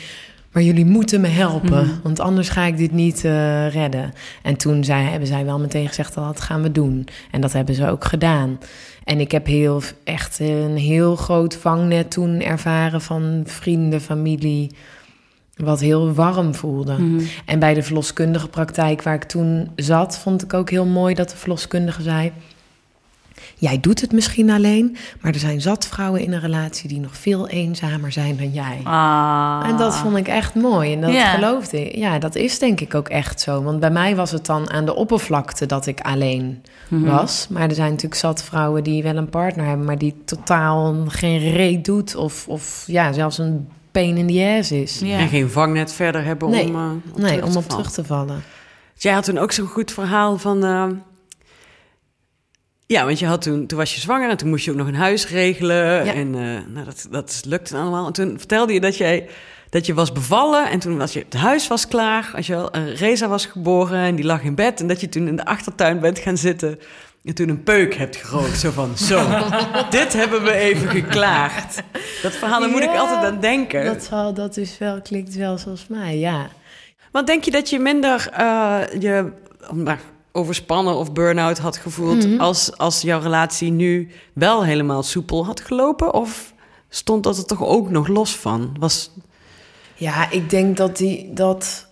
maar jullie moeten me helpen, want anders ga ik dit niet eh, redden. En toen zei, hebben zij wel meteen gezegd, dat gaan we doen. En dat hebben ze ook gedaan. En ik heb heel, echt een heel groot vangnet toen ervaren van vrienden, familie, wat heel warm voelde. Mhm. En bij de verloskundige praktijk waar ik toen zat, vond ik ook heel mooi dat de verloskundige zei: Jij doet het misschien alleen, maar er zijn zat vrouwen in een relatie die nog veel eenzamer zijn dan jij. Ah. En dat vond ik echt mooi. En dat Ja. geloofde ik. Ja, dat is denk ik ook echt zo. Want bij mij was het dan aan de oppervlakte dat ik alleen Mhm. was. Maar er zijn natuurlijk zat vrouwen die wel een partner hebben, maar die totaal geen reet doet. Of, of ja, zelfs een pain in the ass is. Ja. En geen vangnet verder hebben Nee. om, eh, op nee, terug om te op vallen. terug te vallen. Jij had toen ook zo'n goed verhaal van... eh, ja, want je had toen, toen was je zwanger en toen moest je ook nog een huis regelen. Ja. En eh, nou, dat, dat lukte allemaal. En toen vertelde je dat, jij, dat je was bevallen en toen was je, het huis was klaar. Als je wel, Reza was geboren en die lag in bed. En dat je toen in de achtertuin bent gaan zitten en toen een peuk hebt gerookt. Zo van, zo, dit hebben we even geklaagd. Dat verhaal, daar moet ik altijd aan denken. Dat, zal, dat is wel, klinkt wel zoals mij, ja. Want denk je dat je minder eh, je nou, overspannen of burn-out had gevoeld Mhm. als, als jouw relatie nu wel helemaal soepel had gelopen? Of stond dat er toch ook nog los van? Was, Ja, ik denk dat die dat.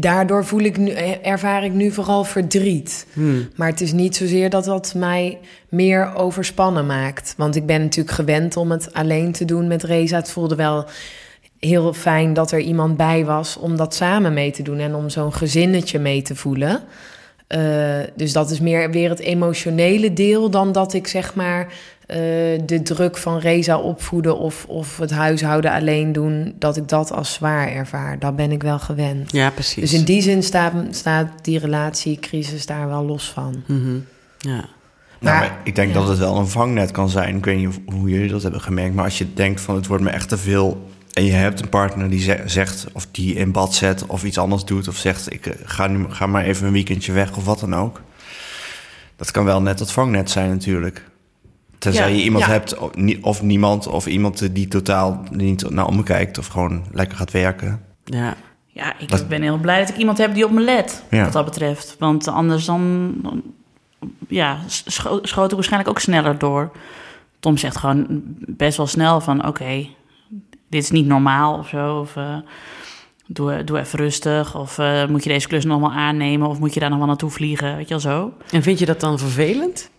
Daardoor voel ik nu, ervaar ik nu vooral verdriet. hmm, Maar het is niet zozeer dat dat mij meer overspannen maakt. Want ik ben natuurlijk gewend om het alleen te doen met Reza. Het voelde wel heel fijn dat er iemand bij was om dat samen mee te doen en om zo'n gezinnetje mee te voelen. Eh, dus dat is meer weer het emotionele deel dan dat ik zeg maar eh, de druk van Reza opvoeden of, of het huishouden alleen doen, dat ik dat als zwaar ervaar. Dat ben ik wel gewend. ja, precies. Dus in die zin staat, staat die relatiecrisis daar wel los van. Mhm, Ja. Nou, Maar- maar ik denk ja. dat het wel een vangnet kan zijn. Ik weet niet of- hoe jullie dat hebben gemerkt. Maar als je denkt van het wordt me echt te veel. En je hebt een partner die ze- zegt of die in bad zet of iets anders doet. Of zegt ik eh, ga, nu, ga maar even een weekendje weg of wat dan ook. Dat kan wel net dat vangnet zijn natuurlijk. Tenzij Ja, je iemand ja. hebt of, nie- of niemand of iemand die totaal niet naar omkijkt. Of gewoon lekker gaat werken. ja. Ja, ik Dat- ben heel blij dat ik iemand heb die op me let, Ja. wat dat betreft. Want anders dan, ja, scho- schoot ik waarschijnlijk ook sneller door. Tom zegt gewoon best wel snel van, oké, dit is niet normaal of zo. Of eh, doe, doe even rustig. Of eh, moet je deze klus nog wel aannemen? Of moet je daar nog wel naartoe vliegen? Weet je wel zo. En vind je dat dan vervelend?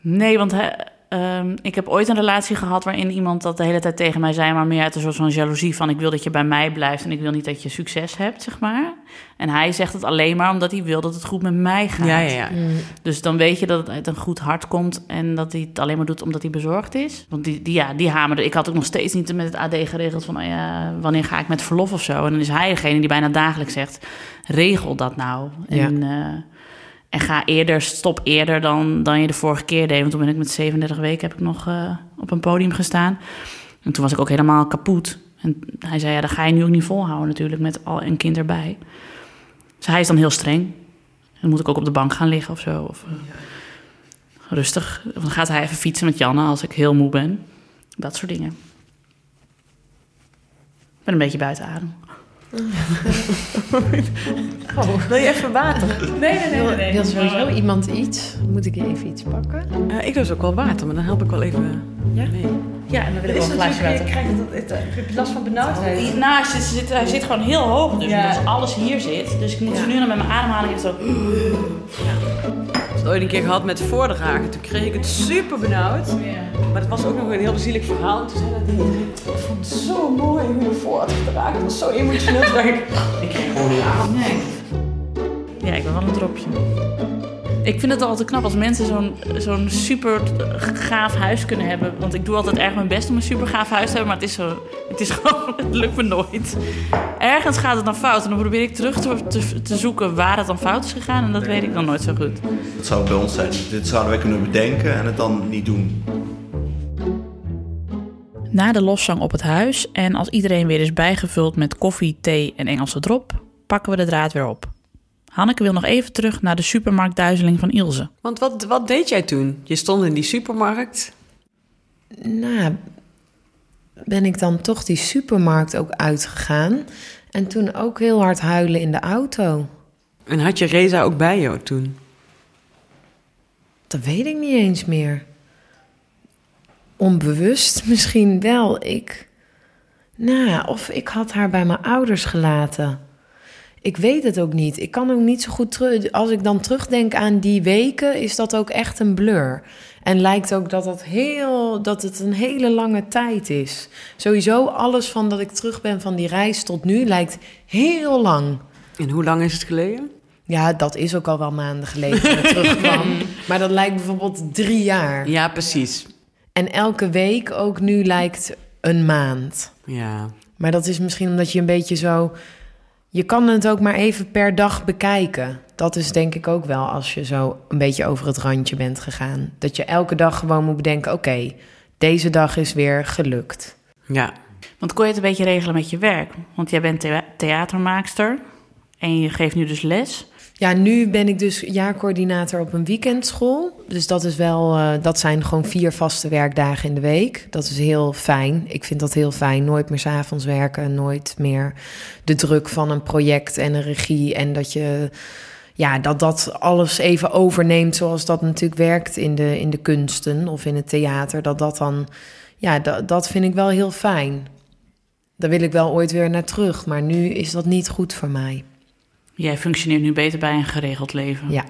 Nee, want hij, ehm, ik heb ooit een relatie gehad waarin iemand dat de hele tijd tegen mij zei, maar meer uit een soort van jaloezie van ik wil dat je bij mij blijft en ik wil niet dat je succes hebt, zeg maar. En hij zegt het alleen maar omdat hij wil dat het goed met mij gaat. Ja, ja, ja. Mm. Dus dan weet je dat het uit een goed hart komt en dat hij het alleen maar doet omdat hij bezorgd is. Want die, die, ja, die hamerde. Ik had ook nog steeds niet met het AD geregeld van, oh ja, wanneer ga ik met verlof of zo. En dan is hij degene die bijna dagelijks zegt, regel dat nou. En, eh, en ga eerder, stop eerder dan, dan je de vorige keer deed. Want toen ben ik met 37 weken heb ik nog eh, op een podium gestaan. En toen was ik ook helemaal kapot. En hij zei, ja, dat ga je nu ook niet volhouden natuurlijk met al een kind erbij. Dus hij is dan heel streng. Dan moet ik ook op de bank gaan liggen of zo. Of, eh, rustig. Dan gaat hij even fietsen met Janne als ik heel moe ben. Dat soort dingen. ben een beetje buiten adem. Wil je even water? Nee, nee, Wil, wil sowieso iemand iets? Moet ik even iets pakken? Eh, ik doe dus ook wel water, maar dan help ik wel even Ja? Ja, en dan wil ik wel een glaasje water. krijg je heb je last van benauwdheid? Nou, hij zit, hij zit gewoon heel hoog, dus Ja. omdat alles hier zit. Dus ik moet Ja. nu dan met mijn ademhaling even zo... Ik heb het ooit een keer gehad met voordragen. Toen kreeg ik het super benauwd. Maar het was ook nog een heel zielig verhaal. En toen zei dat ding, ik vond het zo mooi hoe je voor had gedragen. Het was zo emotioneel. Toen dacht ik, ik kreeg gewoon niet aan. Nee. Ja, ik ben wel een dropje. Ik vind het altijd knap als mensen zo'n zo'n super gaaf huis kunnen hebben. Want ik doe altijd erg mijn best om een super gaaf huis te hebben. Maar het is, zo, het is gewoon, het lukt me nooit. Ergens gaat het dan fout. En dan probeer ik terug te, te, te zoeken waar het dan fout is gegaan. En dat weet ik dan nooit zo goed. Dat zou bij ons zijn. Dit zouden wij kunnen bedenken en het dan niet doen. Na de lofzang op het huis en als iedereen weer is bijgevuld met koffie, thee en Engelse drop, pakken we de draad weer op. Hanneke wil nog even terug naar de supermarktduizeling van Ilse. Want wat, wat deed jij toen? Je stond in die supermarkt. Nou, ben ik dan toch die supermarkt ook uitgegaan. En toen ook heel hard huilen in de auto. En had je Reza ook bij jou toen? Dat weet ik niet eens meer. Onbewust misschien wel. Ik. Nou, of ik had haar bij mijn ouders gelaten. Ik weet het ook niet. Ik kan ook niet zo goed terug. Als ik dan terugdenk aan die weken, is dat ook echt een blur. En lijkt ook dat, dat, heel, dat het een hele lange tijd is. Sowieso alles van dat ik terug ben van die reis tot nu lijkt heel lang. En hoe lang is het geleden? Ja, dat is ook al wel maanden geleden dat ik terugkwam. Maar dat lijkt bijvoorbeeld drie jaar. Ja, precies. En elke week ook nu lijkt een maand. Ja. Maar dat is misschien omdat je een beetje zo... Je kan het ook maar even per dag bekijken. Dat is denk ik ook wel als je zo een beetje over het randje bent gegaan. Dat je elke dag gewoon moet bedenken... oké, deze dag is weer gelukt. Ja. Want kon je het een beetje regelen met je werk? Want jij bent thea- theatermaakster en je geeft nu dus les. Ja, nu ben ik dus jaarcoördinator op een weekendschool. Dus dat is wel, eh, dat zijn gewoon vier vaste werkdagen in de week. Dat is heel fijn. Ik vind dat heel fijn. Nooit meer 's avonds werken, nooit meer de druk van een project en een regie. En dat je, ja, dat dat alles even overneemt zoals dat natuurlijk werkt in de, in de kunsten of in het theater. Dat dat dan, ja, dat, dat vind ik wel heel fijn. Daar wil ik wel ooit weer naar terug, maar nu is dat niet goed voor mij. Jij functioneert nu beter bij een geregeld leven. Ja.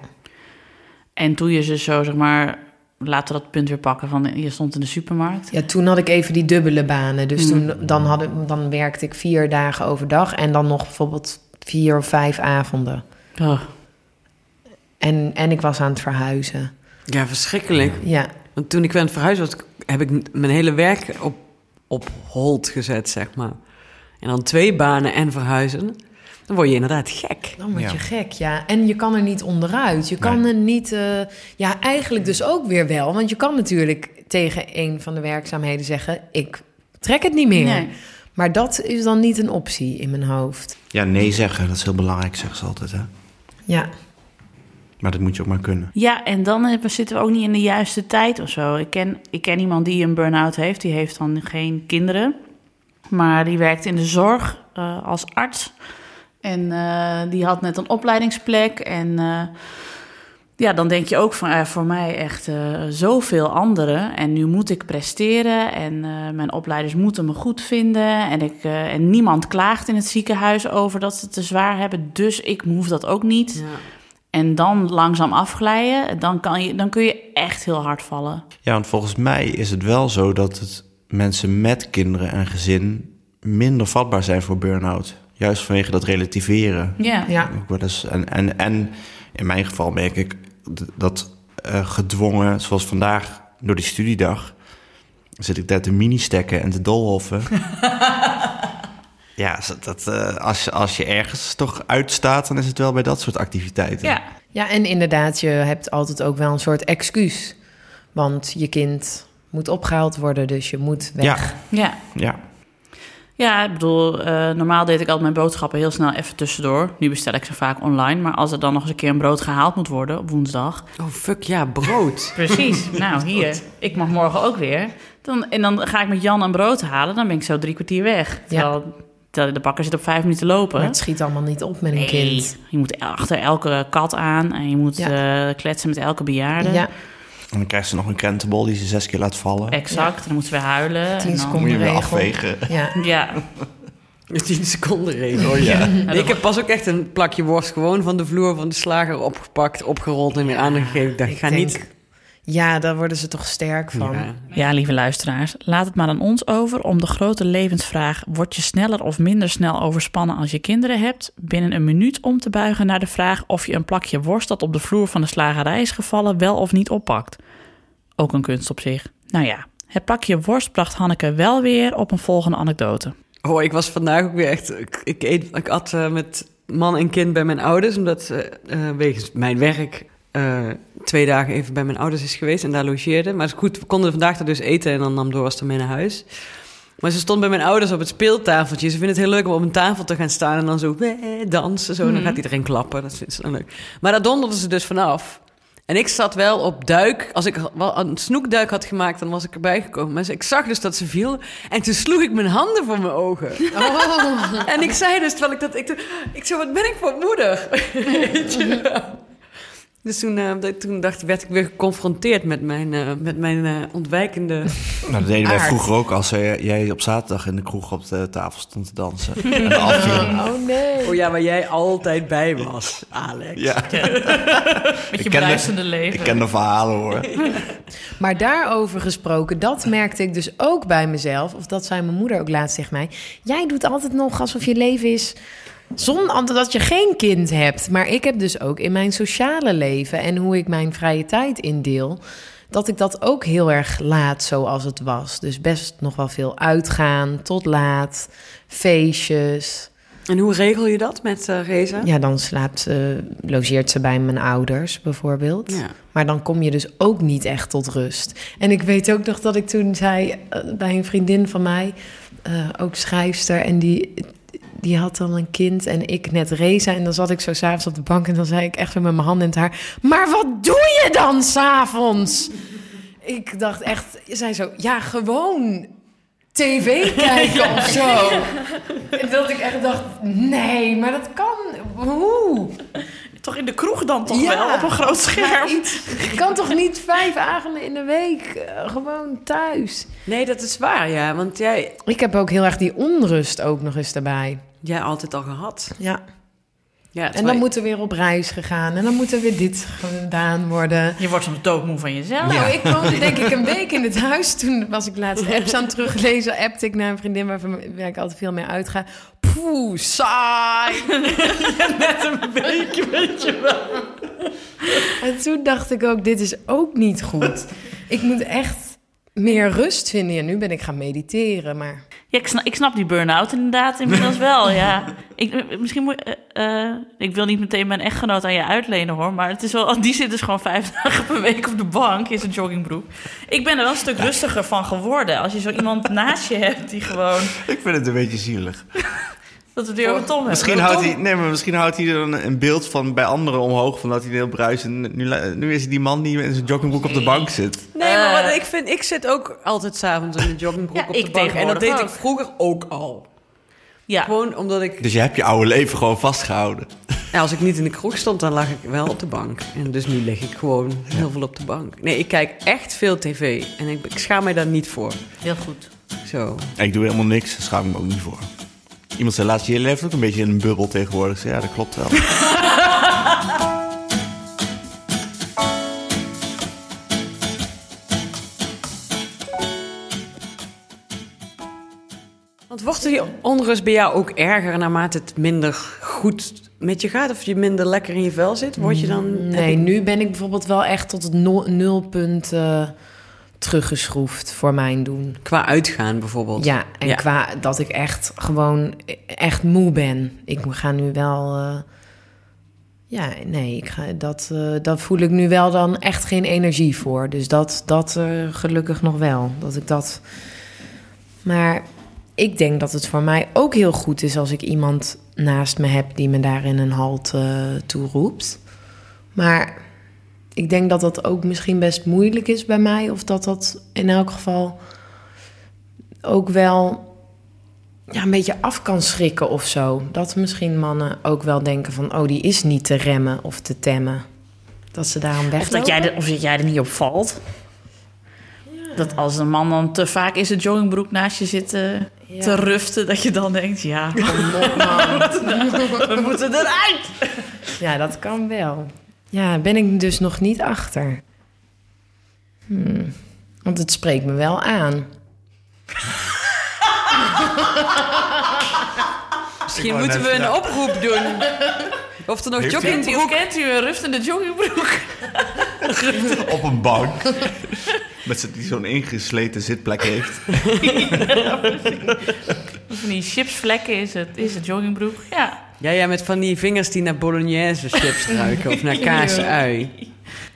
En toen je ze zo, zeg maar, laten we dat punt weer pakken van je stond in de supermarkt. Ja, toen had ik even die dubbele banen. Dus Hmm. toen dan, had ik, dan werkte ik vier dagen overdag en dan nog bijvoorbeeld vier of vijf avonden. Oh, En, en ik was aan het verhuizen. Ja, verschrikkelijk. Ja, Want toen ik aan het verhuizen was, heb ik mijn hele werk op, op hold gezet, zeg maar. En dan twee banen en verhuizen. Dan word je inderdaad gek. dan word Ja. je gek, ja. En je kan er niet onderuit. Je kan Nee. er niet... eh, ja, eigenlijk dus ook weer wel. Want je kan natuurlijk tegen een van de werkzaamheden zeggen... ik trek het niet meer. nee. Maar dat is dan niet een optie in mijn hoofd. Ja, nee zeggen, dat is heel belangrijk, zeggen ze altijd. Hè? Ja, Maar dat moet je ook maar kunnen. Ja, en dan eh, zitten we ook niet in de juiste tijd of zo. Ik ken, ik ken iemand die een burn-out heeft. Die heeft dan geen kinderen. Maar die werkt in de zorg eh, als arts. En eh, die had net een opleidingsplek. En eh, ja, dan denk je ook van voor mij echt eh, zoveel anderen. En nu moet ik presteren. En eh, mijn opleiders moeten me goed vinden. En, ik, eh, en niemand klaagt in het ziekenhuis over dat ze het te zwaar hebben. Dus ik hoef dat ook niet. Ja. En dan langzaam afglijden, dan, kan je, dan kun je echt heel hard vallen. Ja, want volgens mij is het wel zo dat het mensen met kinderen en gezin minder vatbaar zijn voor burn-out. Juist vanwege dat relativeren. Ja. ja. Ook wel eens. En, en, en in mijn geval merk ik dat eh, gedwongen, zoals vandaag door die studiedag, zit ik daar te mini-stekken en te dolhoffen. ja, dat, eh, als, je, als je ergens toch uitstaat, dan is het wel bij dat soort activiteiten. Ja. Ja, en inderdaad, je hebt altijd ook wel een soort excuus. Want je kind moet opgehaald worden, dus je moet weg. Ja, Ja. ja. Ja, ik bedoel, eh, normaal deed ik altijd mijn boodschappen heel snel even tussendoor. Nu bestel ik ze vaak online. Maar als er dan nog eens een keer een brood gehaald moet worden op woensdag. Oh, fuck ja, brood. Precies. nou, hier. Ik mag morgen ook weer. Dan, en dan ga ik met Jan een brood halen. Dan ben ik zo drie kwartier weg. Terwijl De, de bakker zit op vijf minuten lopen. Maar het schiet allemaal niet op met een Nee, kind. je moet achter elke kat aan en je moet Ja. eh, kletsen met elke bejaarde. Ja, En dan krijgt ze nog een krentenbol die ze zes keer laat vallen. Exact, dan moeten we huilen. Tien en dan- seconden. Moet je weer regel. afvegen. ja. Ja, De 10 seconden regel. Oh ja. Nee, ik heb pas ook echt een plakje worst gewoon van de vloer van de slager opgepakt, opgerold en weer aangegeven. Ik dacht, ik ga denk- niet... Ja, daar worden ze toch sterk van. Ja. Ja, lieve luisteraars, laat het maar aan ons over om de grote levensvraag: word je sneller of minder snel overspannen als je kinderen hebt? Binnen een minuut om te buigen naar de vraag of je een plakje worst dat op de vloer van de slagerij is gevallen wel of niet oppakt. Ook een kunst op zich. Nou ja, het plakje worst bracht Hanneke wel weer op een volgende anekdote. Oh, ik was vandaag ook weer echt... Ik, ik, eet, ik at eh, met man en kind bij mijn ouders, omdat eh, wegens mijn werk eh, twee dagen even bij mijn ouders is geweest en daar logeerde. Maar goed, we konden vandaag daar dus eten en dan nam Doris mee naar huis. Maar ze stond bij mijn ouders op het speeltafeltje. Ze vinden het heel leuk om op een tafel te gaan staan en dan zo dansen. Zo. En dan Mhm. gaat iedereen klappen. Dat vindt ze dan leuk. Maar daar donderden ze dus vanaf. En ik zat wel op duik. Als ik wel een snoekduik had gemaakt, dan was ik erbij gekomen. Maar ik zag dus dat ze viel. En toen sloeg ik mijn handen voor mijn ogen. En ik zei dus, terwijl ik dat... Ik, ik zei, wat ben ik voor moeder? Weet je wel. Dus toen, eh, dat- toen dacht, werd ik weer geconfronteerd met mijn, eh, met mijn eh, ontwijkende... Nou, dat deden wij vroeger ook als jij op zaterdag in de kroeg op de tafel stond te dansen. en. Oh nee. Oh ja, waar jij altijd bij was, Alex. Ja, Met je Ik ken bruisende leven. ik ken de verhalen hoor. Maar daarover gesproken, dat merkte ik dus ook bij mezelf. Of dat zei mijn moeder ook laatst tegen mij. Jij doet altijd nog alsof je leven is zonder dat je geen kind hebt. Maar ik heb dus ook in mijn sociale leven en hoe ik mijn vrije tijd indeel... dat ik dat ook heel erg laat zoals het was. Dus best nog wel veel uitgaan, tot laat, feestjes... En hoe regel je dat met eh Reza? Ja, dan slaapt ze, logeert ze bij mijn ouders bijvoorbeeld. Ja. Maar dan kom je dus ook niet echt tot rust. En ik weet ook nog dat ik toen zei eh, bij een vriendin van mij, eh, ook schrijfster, en die, die had dan een kind en ik net Reza. En dan zat ik zo s'avonds op de bank en dan zei ik echt zo met mijn handen in het haar, maar wat doe je dan s'avonds? Ik dacht echt, zei zo, ja, gewoon tv kijken of zo. En dat ik echt dacht, nee, maar dat kan, hoe? Toch in de kroeg dan toch Ja. wel, op een groot scherm. Maar iets- Ik kan toch niet vijf avonden in de week eh, gewoon thuis? Nee, dat is waar, ja. Want jij, Ik heb ook heel erg die onrust ook nog eens daarbij. jij altijd al gehad. Ja. Ja, En dan moet er weer op reis gegaan. En dan moet er weer dit gedaan worden. Je wordt soms doodmoe van jezelf. Nou, ik woonde denk ik een week in het huis. Toen was ik laatst apps aan het teruglezen. Appte ik naar een vriendin waarvan waar ik altijd veel mee uitga. Poeh, saai. Net een weekje, weet je wel. En toen dacht ik ook, dit is ook niet goed. Ik moet echt meer rust vinden. Ja, nu ben ik gaan mediteren, maar... Ja, ik, snap, ik snap die burn-out inderdaad inmiddels wel, ja. Ik, misschien moet, eh, eh, ik wil niet meteen mijn echtgenoot aan je uitlenen hoor, maar het is wel, die zit dus gewoon vijf dagen per week op de bank in zijn joggingbroek. Ik ben er wel een stuk rustiger van geworden. Als je zo iemand naast je hebt die gewoon, Ik vind het een beetje zielig. dat we het weer over Tom hebben. Misschien houdt, hij, nee, maar misschien houdt hij er een, een beeld van bij anderen omhoog... van dat hij heel bruist. En nu, nu is hij die man die in zijn joggingbroek op de bank zit. Nee, maar Eh. wat ik vind, ik zit ook altijd s'avonds in de joggingbroek Ja, op de ik bank. En dat deed ik vroeger ook al. Ja, Gewoon omdat ik... Dus je hebt je oude leven gewoon vastgehouden. Ja, als ik niet in de kroeg stond, dan lag ik wel op de bank. En dus nu lig ik gewoon heel veel op de bank. Nee, ik kijk echt veel tv. En ik, ik schaam mij daar niet voor. heel goed. Zo. Ik doe helemaal niks, daar schaam ik me ook niet voor. Iemand zei laatst, je leeft ook een beetje in een bubbel tegenwoordig. Ik zei, Ja, dat klopt wel. wordt die onrust bij jou ook erger naarmate het minder goed met je gaat? Of je minder lekker in je vel zit? Word je dan... heb Nee, nu ben ik bijvoorbeeld wel echt tot het nul- nulpunt eh, teruggeschroefd voor mijn doen. Qua uitgaan bijvoorbeeld. Ja, en Ja. qua dat ik echt gewoon echt moe ben. Ik ga nu wel. eh, ja, nee, ik ga, dat, eh, dat voel ik nu wel dan echt geen energie voor. Dus dat, dat gelukkig nog wel. Dat ik dat. Maar ik denk dat het voor mij ook heel goed is als ik iemand naast me heb die me daarin een halt eh toe roept. Maar ik denk dat dat ook misschien best moeilijk is bij mij. Of dat dat in elk geval ook wel ja, een beetje af kan schrikken of zo. Dat misschien mannen ook wel denken van... oh, die is niet te remmen of te temmen. Dat ze daarom Of weglopen. dat, jij er, of dat jij er niet op valt. Dat als een man dan te vaak in zijn joggingbroek naast je zit eh, Ja. te ruften... dat je dan denkt, ja, kom op man. we moeten eruit. Ja, dat kan wel. Ja, ben ik dus nog niet achter. Hmm. Want het spreekt me wel aan. Misschien moeten we een ja. oproep doen. Of er nog joggingbroek... kent u een ruftende joggingbroek? Op een bank. Met z'n- die zo'n ingesleten zitplek heeft. Van die chipsvlekken is het, is het joggingbroek. Ja, Ja, ja, met van die vingers die naar bolognese chips ruiken. Of naar kaasui.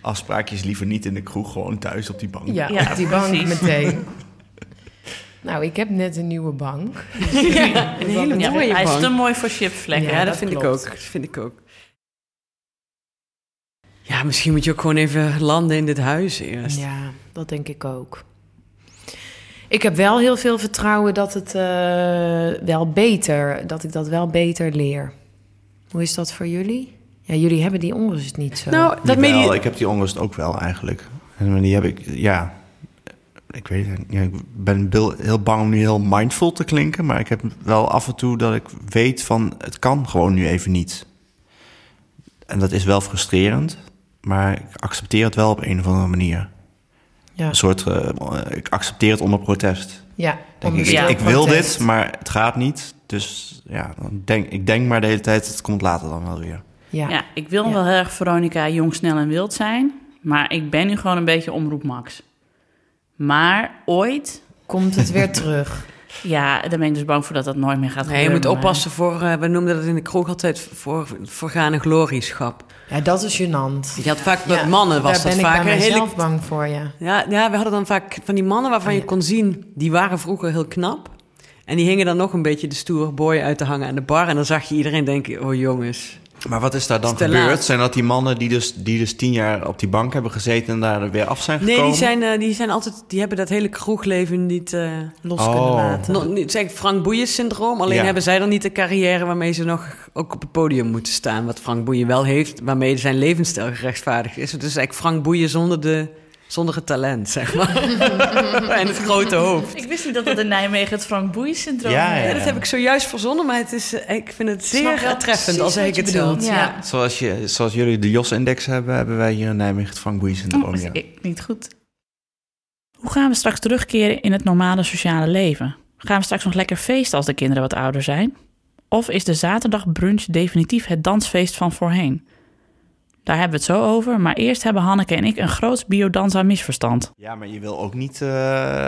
Afspraakjes liever niet in de kroeg, gewoon thuis op die bank. Ja, Ja, op die bank precies. meteen. Nou, ik heb net een nieuwe bank. Een hele ja mooie hij is bank. te mooi voor chipsvlekken. Ja, Ja, dat, dat vind ik ook. Dat vind ik ook. Ja, misschien moet je ook gewoon even landen in dit huis eerst. Ja, dat denk ik ook. Ik heb wel heel veel vertrouwen dat het eh, wel beter, dat ik dat wel beter leer. Hoe is dat voor jullie? Ja, jullie hebben die onrust niet zo. Nou, dat je... ik heb die onrust ook wel eigenlijk. En die heb ik, ja... Ik weet het, ja, ik ben heel bang om nu heel mindful te klinken... maar ik heb wel af en toe dat ik weet van... het kan gewoon nu even niet. En dat is wel frustrerend... maar ik accepteer het wel op een of andere manier. ja, Een soort... eh, ik accepteer het onder protest. ja, Denk ik, ik, wil dit, maar het gaat niet. Dus ja, dan denk, ik denk maar de hele tijd... het komt later dan wel weer. Ja, Ja, ik wil Ja. wel heel erg Veronica jong, snel en wild zijn. Maar ik ben nu gewoon een beetje omroep Max. Maar ooit, komt het weer terug. Ja, daar ben ik dus bang voor dat dat nooit meer gaat Nee, je gebeuren. moet oppassen voor... eh, we noemden dat in de kroeg altijd voor voorgaande glorieschap. Ja, dat is gênant. Je had vaak met Ja, mannen was Daar dat ben vaak ik bij een hele mezelf bang voor, ja. Ja, ja, we hadden dan vaak van die mannen waarvan Oh, je kon zien... die waren vroeger heel knap. En die hingen dan nog een beetje de stoere boy uit te hangen aan de bar. En dan zag je iedereen denken, oh jongens. Maar wat is daar dan Is gebeurd? laat. Zijn dat die mannen die dus, die dus tien jaar op die bank hebben gezeten... en daar weer af zijn Nee, gekomen? die zijn, eh, die zijn altijd... Die hebben dat hele kroegleven niet... eh Los Oh. kunnen laten. nog, niet, zeg ik Frank Boeien syndroom. Alleen Ja. hebben zij dan niet de carrière waarmee ze nog ook op het podium moeten staan. Wat Frank Boeien wel heeft, waarmee zijn levensstijl gerechtvaardigd is. Het is eigenlijk Frank Boeien zonder, de, zonder het talent, zeg maar. en het grote hoofd. Ik wist niet dat dat in Nijmegen het Frank Boeien-syndroom Ja, Ja, ja. dat heb ik zojuist verzonnen, maar het is, eh, ik vind het zeer treffend als ik het bedoelt. Ja. Zoals, je, zoals jullie de JOS-index hebben... hebben wij hier in Nijmegen het Frank Boeien-syndroom. Oh, ja. ik- niet goed. Hoe gaan we straks terugkeren in het normale sociale leven? Gaan we straks nog lekker feesten als de kinderen wat ouder zijn? Of is de zaterdagbrunch definitief het dansfeest van voorheen? Daar hebben we het zo over, maar eerst hebben Hanneke en ik een groot biodanza misverstand. Ja, maar je wil ook niet eh,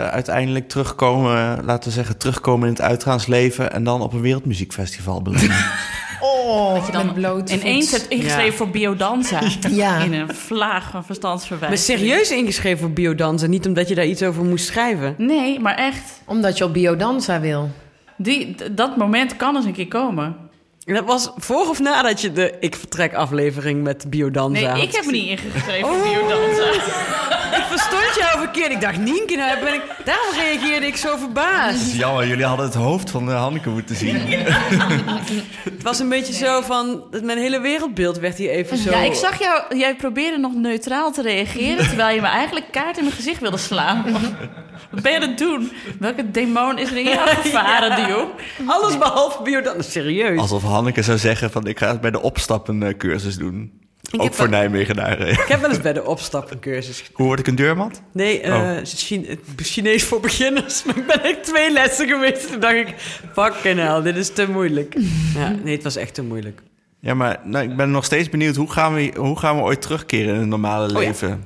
uiteindelijk terugkomen... laten we zeggen, terugkomen in het uitgaansleven... en dan op een wereldmuziekfestival belanden. Oh, Dat je dan bloot ineens hebt ingeschreven Ja. voor biodanza. Ja. In een vlaag van Maar verstandsverwijzing. serieus ingeschreven voor biodansen, niet omdat je daar iets over moest schrijven. Nee, maar echt. Omdat je op biodanza wil. Die, dat moment kan eens een keer komen. En dat was voor of nadat je de Ik Vertrek aflevering met biodanza Nee, had ik heb me niet ingeschreven Oh. voor biodanza. Ik verstond jou verkeerd. Ik dacht, Nienke, nou ben ik... daarom reageerde ik zo verbaasd. Jammer, jullie hadden het hoofd van uh, Hanneke moeten zien. Het was een beetje zo van... Mijn hele wereldbeeld werd hier even zo... Ja, ik zag jou, jij probeerde nog neutraal te reageren... terwijl je me eigenlijk kaart in mijn gezicht wilde slaan. Wat ben je aan het doen? Welke demon is er in jou gevaren, Dio? Alles behalve biodanza. Serieus. Alsof Hanneke zou zeggen van... ik ga bij de opstappen eh, cursus doen. Ook voor Nijmegenaren. Ik heb wel eens bij de opstappencursus. Hoe word ik een deurmat? Nee, Oh. Chine- Chinees voor beginners. Maar ik ben echt twee lessen geweest. Toen dacht ik, fucking hell, dit is te moeilijk. Ja, nee, het was echt te moeilijk. Ja, maar nou, ik ben nog steeds benieuwd... hoe gaan we, hoe gaan we ooit terugkeren in het normale ja. leven?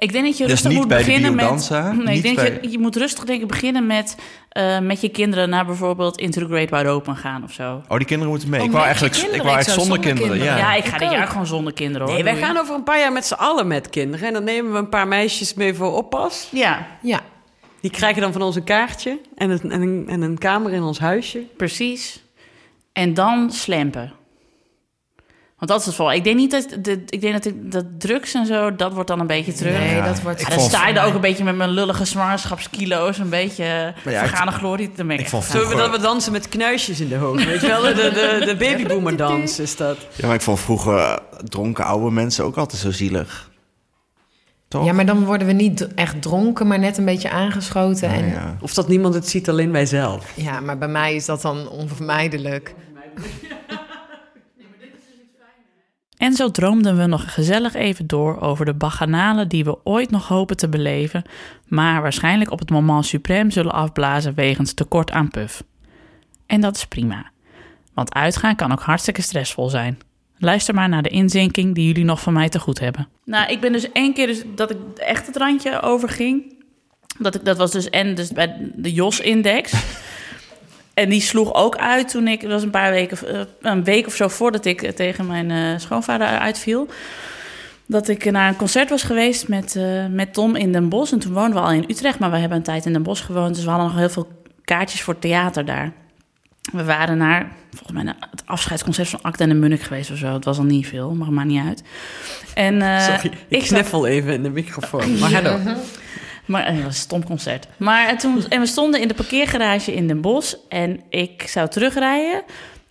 Ik denk dat je Dus rustig moet beginnen met... Nee, ik denk bij- je, je moet rustig denk ik beginnen met... eh, met je kinderen naar bijvoorbeeld Into the Great Wide Open gaan of zo. Oh, die kinderen moeten mee. Oh, ik wou eigenlijk, ik wou eigenlijk zonder zonder kinderen. kinderen. Ja. Ja, ik ga ik dit ook. jaar gewoon zonder kinderen hoor. Nee, wij gaan over een paar jaar met z'n allen met kinderen. En dan nemen we een paar meisjes mee voor oppas. Ja, Ja. Die krijgen dan van ons een kaartje en een, en een, en een kamer in ons huisje. precies. En dan slempen. Want dat is het vol. Ik denk niet dat, de, ik denk dat, ik, dat drugs en zo, dat wordt dan een beetje terug. Nee, Ja, dat wordt... ik Ja, dan sta je er ook een beetje met mijn lullige zwangerschapskilo's, een beetje ja, vergane glorie. Dan ben ik ik echt vond vergaan. Zullen we dat we dansen met knuisjes in de hoofd? Weet je wel, de, de, de babyboomer dans is dat. Ja, maar ik vond vroeger dronken oude mensen ook altijd zo zielig. Toch? Ja, maar dan worden we niet echt dronken, maar net een beetje aangeschoten. En, Ja, ja. ja. Of dat niemand het ziet, alleen wij zelf. maar bij mij is dat dan onvermijdelijk. En zo droomden we nog gezellig even door over de bacchanalen die we ooit nog hopen te beleven, maar waarschijnlijk op het moment suprême zullen afblazen wegens tekort aan puf. En dat is prima, want uitgaan kan ook hartstikke stressvol zijn. Luister maar naar de inzinking die jullie nog van mij te goed hebben. Nou, ik ben dus één keer dus dat ik echt het randje overging. Dat, ik, dat was dus en dus bij de JOS-index. En die sloeg ook uit toen ik, het was een paar weken, eh, een week of zo voordat ik eh, tegen mijn eh, schoonvader uitviel. Dat ik naar een concert was geweest met, met Tom in Den Bosch. En toen woonden we al in Utrecht, maar we hebben een tijd in Den Bosch gewoond. Dus we hadden nog heel veel kaartjes voor theater daar. We waren naar, volgens mij, naar het afscheidsconcert van Acta en de Munnik geweest of zo. Het was al niet veel, maar maakt niet uit. En, Sorry, ik ik zat- even in de microfoon. Maar hallo. Maar eh, het was een stom concert. Maar eh, toen, en we stonden in de parkeergarage in Den Bosch. En ik zou terugrijden.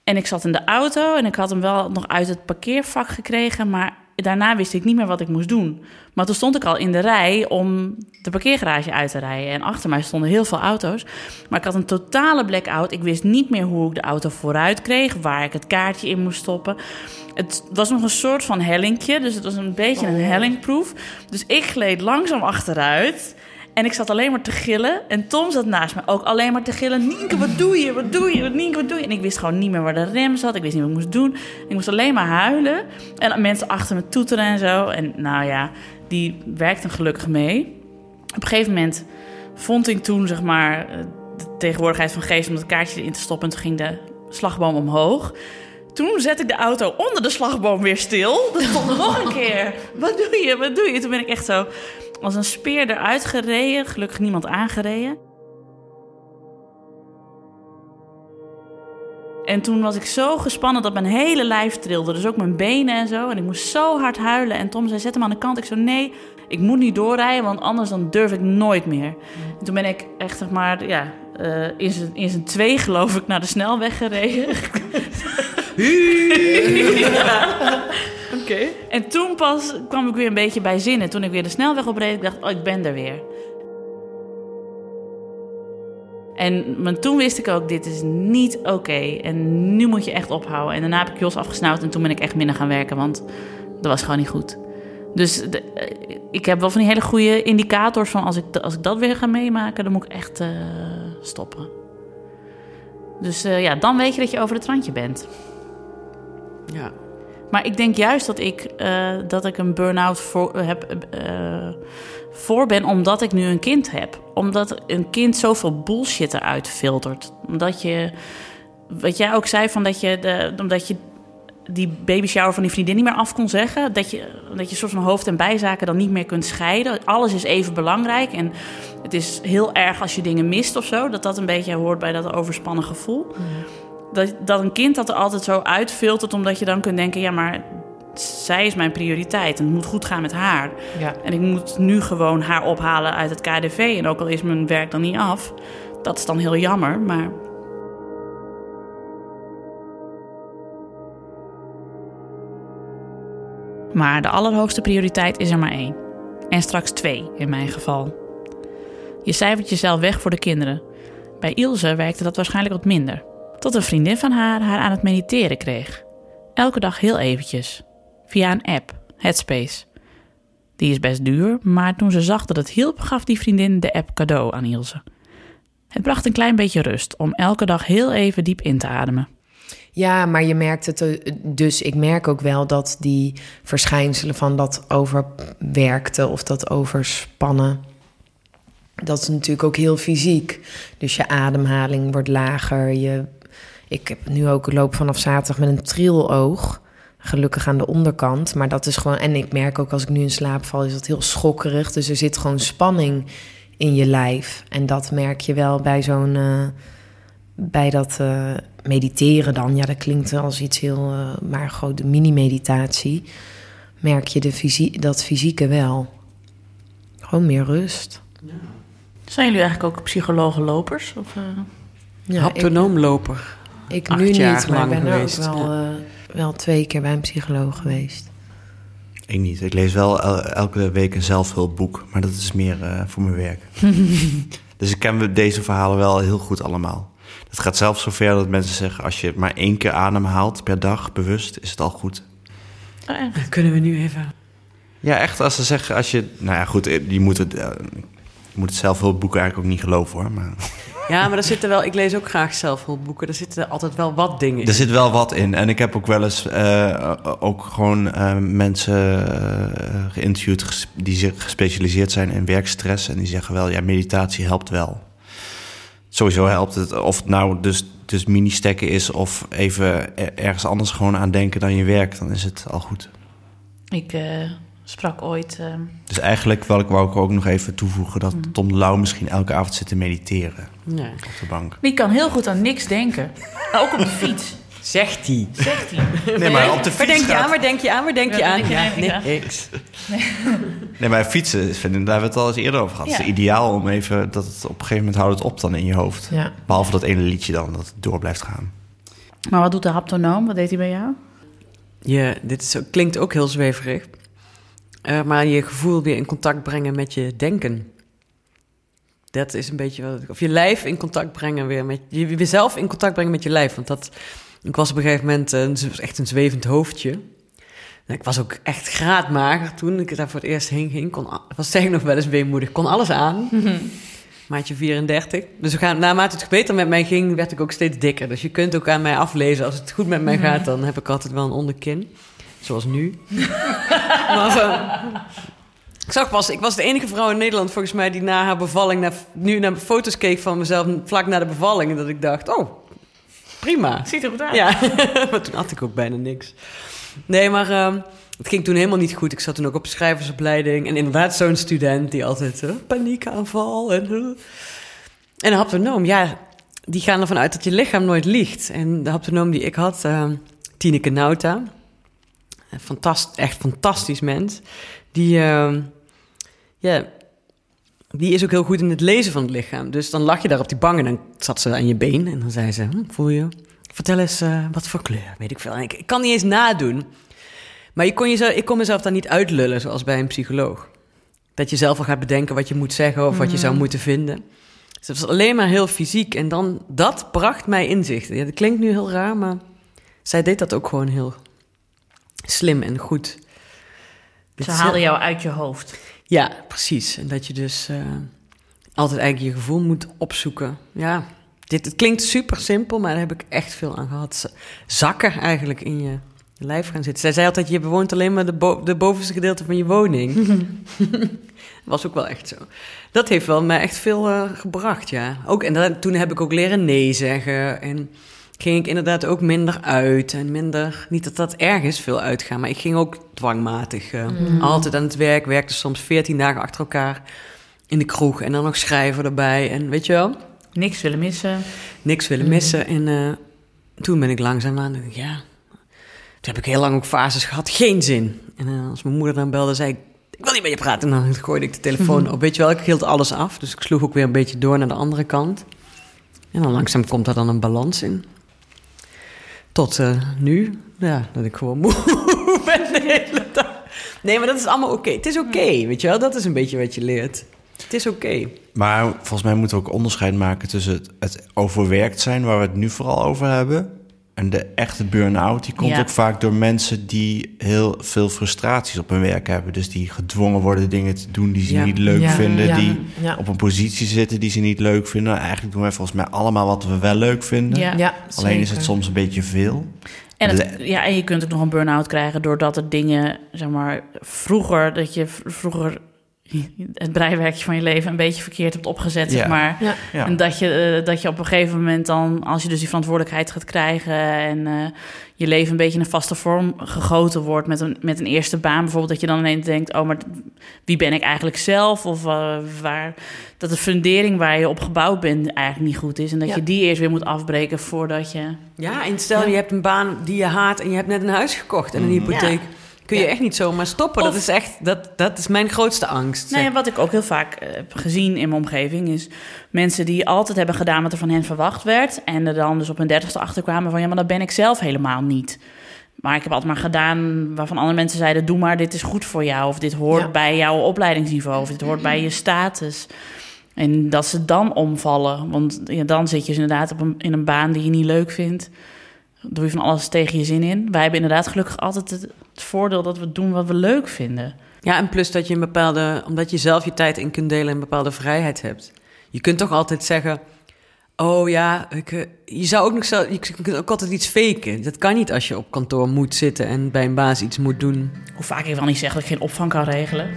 En ik zat in de auto. En ik had hem wel nog uit het parkeervak gekregen. Maar daarna wist ik niet meer wat ik moest doen. Maar toen stond ik al in de rij om de parkeergarage uit te rijden. En achter mij stonden heel veel auto's. Maar ik had een totale blackout. Ik wist niet meer hoe ik de auto vooruit kreeg. Waar ik het kaartje in moest stoppen. Het was nog een soort van hellinkje. Dus het was een beetje een hellingproef. Dus ik gleed langzaam achteruit. En ik zat alleen maar te gillen. En Tom zat naast me ook alleen maar te gillen. Nienke, wat doe je? Wat doe je? Nienke, wat doe je? En ik wist gewoon niet meer waar de rem zat. Ik wist niet wat ik moest doen. Ik moest alleen maar huilen. En mensen achter me toeteren en zo. En nou ja, die werkten gelukkig mee. Op een gegeven moment vond ik toen, zeg maar, eh, de tegenwoordigheid van geest om dat kaartje erin te stoppen. En toen ging de slagboom omhoog. Toen zette ik de auto onder de slagboom weer stil. Dat stond nog een keer. Wat doe je? Wat doe je? Toen ben ik echt zo als een speer eruit gereden. Gelukkig niemand aangereden. En toen was ik zo gespannen dat mijn hele lijf trilde. Dus ook mijn benen en zo. En ik moest zo hard huilen. En Tom zei, zet hem aan de kant. Ik zo, nee, ik moet niet doorrijden, want anders dan durf ik nooit meer. En toen ben ik echt, zeg maar, ja, eh, in zijn- in zijn twee geloof ik naar de snelweg gereden. Ja. En toen pas kwam ik weer een beetje bij zinnen. Toen ik weer de snelweg opreed, ik dacht, oh, ik ben er weer. En maar toen wist ik ook, dit is niet oké. En nu moet je echt ophouden. En daarna heb ik Jos afgesnauwd en toen ben ik echt minder gaan werken, want dat was gewoon niet goed. Dus de- eh, ik heb wel van die hele goede indicators van als ik, als ik dat weer ga meemaken, dan moet ik echt eh, stoppen. Dus eh, ja, dan weet je dat je over het randje bent. Ja. Maar ik denk juist dat ik, eh, dat ik een burn-out voor, heb, eh, voor ben omdat ik nu een kind heb. Omdat een kind zoveel bullshit eruit filtert. Omdat je, wat jij ook zei, van dat je, de, omdat je die baby shower van die vriendin niet meer af kon zeggen. Dat je, dat je soort van hoofd- en bijzaken dan niet meer kunt scheiden. Alles is even belangrijk. En het is heel erg als je dingen mist of zo. Dat dat een beetje hoort bij dat overspannen gevoel. Dat, dat een kind dat er altijd zo uitfiltert, omdat je dan kunt denken: ja, maar zij is mijn prioriteit en het moet goed gaan met haar. Ja. En ik moet nu gewoon haar ophalen uit het KDV. En ook al is mijn werk dan niet af, dat is dan heel jammer. Maar Maar de allerhoogste prioriteit is er maar één. En straks twee, in mijn geval. Je cijfert jezelf weg voor de kinderen. Bij Ilse werkte dat waarschijnlijk wat minder. Tot een vriendin van haar haar aan het mediteren kreeg. Elke dag heel eventjes. Via een app, Headspace. Die is best duur, maar toen ze zag dat het hielp, gaf die vriendin de app cadeau aan Ilse. Het bracht een klein beetje rust om elke dag heel even diep in te ademen. Ja, maar je merkt het. eh, Dus ik merk ook wel dat die verschijnselen van dat overwerkte of dat overspannen. Dat is natuurlijk ook heel fysiek. Dus je ademhaling wordt lager. Je, ik heb nu ook loop vanaf zaterdag met een trilloog. Gelukkig aan de onderkant. Maar dat is gewoon. En ik merk ook als ik nu in slaap val, is dat heel schokkerig. Dus er zit gewoon spanning in je lijf. En dat merk je wel bij zo'n. eh, bij dat eh, mediteren dan, ja, dat klinkt als iets heel, uh, maar gewoon de mini-meditatie, merk je de fysie dat fysieke wel. Gewoon meer rust. Zijn jullie eigenlijk ook psychologen-lopers? Of, uh... ja, Haptonoomloper. Ik, nu niet, maar ik ben geweest. ook wel, ja. wel twee keer bij een psycholoog geweest. Ik niet. Ik lees wel elke week een zelfhulpboek, maar dat is meer uh, voor mijn werk. dus ik ken deze verhalen wel heel goed allemaal. Het gaat zelfs zover dat mensen zeggen: als je maar één keer adem haalt per dag, bewust, is het al goed. Oh, echt? Kunnen we nu even. Ja, echt. Als ze zeggen: als je. Nou ja, goed, je moet het, uh, je moet het zelfhulpboek eigenlijk ook niet geloven hoor. Maar. Ja, maar er zitten wel. Ik lees ook graag zelfhulpboeken. Er zitten altijd wel wat dingen in. Er zit wel wat in. En ik heb ook wel eens uh, ook gewoon uh, mensen uh, geïnterviewd die zich gespecialiseerd zijn in werkstress. En die zeggen wel, ja, meditatie helpt wel. Sowieso helpt het. Of het nou dus, dus mini-stekken is of even ergens anders gewoon aan denken dan je werk, dan is het al goed. Ik sprak ooit. Uh... Dus eigenlijk wil ik, wou ik ook nog even toevoegen dat mm. Tom Lauw misschien elke avond zit te mediteren nee. op de bank. Die kan heel goed aan niks denken. ook op de fiets. Zegt hij. Zegt hij. Nee, maar op de fiets. Waar denk je gaat... aan? Waar denk je aan? Waar denk je ja, aan? Denk je ja, niks. Nee. nee, maar fietsen, vinden, daar hebben we het al eens eerder over gehad. Ja. Het is ideaal om even, dat het op een gegeven moment houdt het op dan in je hoofd. Ja. Behalve dat ene liedje dan, dat het door blijft gaan. Maar wat doet de haptonoom? Wat deed hij bij jou? Ja, dit is, klinkt ook heel zweverig. Uh, maar je gevoel weer in contact brengen met je denken. Dat is een beetje wat. Of je lijf in contact brengen weer met. Je jezelf in contact brengen met je lijf. Want dat. Ik was op een gegeven moment echt een zwevend hoofdje. Ik was ook echt graadmager toen ik daar voor het eerst heen ging. Kon, was zeg nog wel eens weemoedig. Kon alles aan. Maatje 34. Dus we gaan, naarmate het beter met mij ging, werd ik ook steeds dikker. Dus je kunt ook aan mij aflezen. Als het goed met mij gaat, dan heb ik altijd wel een onderkin. Zoals nu. maar, uh, ik zag pas, ik was de enige vrouw in Nederland volgens mij die na haar bevalling, naar, nu naar foto's keek van mezelf vlak na de bevalling. En dat ik dacht, oh, prima. Ziet er goed uit. Ja, maar toen had ik ook bijna niks. Nee, maar uh, het ging toen helemaal niet goed. Ik zat toen ook op schrijversopleiding. En inderdaad zo'n student die altijd uh, paniekaanval en... Uh. En een haptonoom, ja, die gaan ervan uit dat je lichaam nooit liegt. En de haptonoom die ik had, Tineke Nauta... Fantast, echt fantastisch mens. Die, uh, ja, die is ook heel goed in het lezen van het lichaam. Dus dan lag je daar op die bank en dan zat ze aan je been. En dan zei ze, hm, voel je? Vertel eens uh, wat voor kleur, weet ik veel. En ik, ik, kan niet eens nadoen. Maar je kon jezelf, ik kon mezelf daar niet uitlullen zoals bij een psycholoog. Dat je zelf al gaat bedenken wat je moet zeggen of wat je zou moeten vinden. Dus het was alleen maar heel fysiek. En dan, dat bracht mij inzichten. Ja, dat klinkt nu heel raar, maar zij deed dat ook gewoon heel slim en goed. Ze haalden jou uit je hoofd. Ja, precies. En dat je dus uh, altijd eigenlijk je gevoel moet opzoeken. Ja, dit, het klinkt super simpel, maar daar heb ik echt veel aan gehad. Zakken eigenlijk in je lijf gaan zitten. Zij zei altijd, je bewoont alleen maar de, bo de bovenste gedeelte van je woning. was ook wel echt zo. Dat heeft wel mij echt veel uh, gebracht, ja. Ook, en dat, toen heb ik ook leren nee zeggen en ging ik inderdaad ook minder uit en minder, niet dat dat erg is, veel uitgaan, maar ik ging ook dwangmatig uh, mm. altijd aan het werk, werkte soms 14 dagen achter elkaar in de kroeg en dan nog schrijven erbij en weet je wel. Niks willen missen. Niks willen mm. missen en uh, toen ben ik langzaam aan, ja, toen heb ik heel lang ook fases gehad, geen zin. En uh, als mijn moeder dan belde, zei ik, ik wil niet met je praten. En dan gooide ik de telefoon mm. op. Weet je wel, ik hield alles af. Dus ik sloeg ook weer een beetje door naar de andere kant. En dan langzaam komt daar dan een balans in. Tot uh, nu, ja, dat ik gewoon moe ben de hele dag. Nee, maar dat is allemaal oké. Het is oké, weet je wel? Dat is een beetje wat je leert. Het is oké. Maar volgens mij moeten we ook onderscheid maken tussen het, overwerkt zijn, waar we het nu vooral over hebben, en de echte burn-out. Die komt ja. ook vaak door mensen die heel veel frustraties op hun werk hebben. Dus die gedwongen worden dingen te doen die ze ja. niet leuk ja. vinden. Die op een positie zitten die ze niet leuk vinden. Eigenlijk doen wij volgens mij allemaal wat we wel leuk vinden. Ja. Alleen zeker. is het soms een beetje veel. En, het, ja, en je kunt ook nog een burn-out krijgen doordat er dingen, zeg maar, vroeger, dat je vroeger het breiwerkje van je leven een beetje verkeerd hebt opgezet, Ja. zeg maar. Ja. Ja. En dat je, eh, dat je op een gegeven moment dan, als je dus die verantwoordelijkheid gaat krijgen en eh, je leven een beetje in een vaste vorm gegoten wordt met een, met een eerste baan, bijvoorbeeld, dat je dan ineens denkt: oh, maar wie ben ik eigenlijk zelf? Of eh, waar dat de fundering waar je op gebouwd bent eigenlijk niet goed is. En dat Ja. je die eerst weer moet afbreken voordat je. Ja, en stel je hebt een baan die je haat en je hebt net een huis gekocht en een hypotheek. Kun je Ja. echt niet zomaar stoppen. Of- dat is echt, dat, dat is mijn grootste angst. Nou ja, wat ik ook heel vaak eh, heb gezien in mijn omgeving is mensen die altijd hebben gedaan wat er van hen verwacht werd. En er dan dus op hun dertigste achterkwamen van ja, maar dat ben ik zelf helemaal niet. Maar ik heb altijd maar gedaan waarvan andere mensen zeiden: doe maar, dit is goed voor jou. Of dit hoort Ja. bij jouw opleidingsniveau. Of dit hoort bij je status. En dat ze dan omvallen. Want ja, dan zit je dus inderdaad op een, in een baan die je niet leuk vindt. Doe je van alles tegen je zin in. Wij hebben inderdaad gelukkig altijd het, het voordeel dat we doen wat we leuk vinden. Ja, en plus dat je een bepaalde, omdat je zelf je tijd in kunt delen, een bepaalde vrijheid hebt. Je kunt toch altijd zeggen: Oh ja, ik, eh, je zou ook nog zo, je kunt ook altijd iets faken. Dat kan niet als je op kantoor moet zitten en bij een baas iets moet doen. Hoe vaak ik wel niet zeg dat ik geen opvang kan regelen.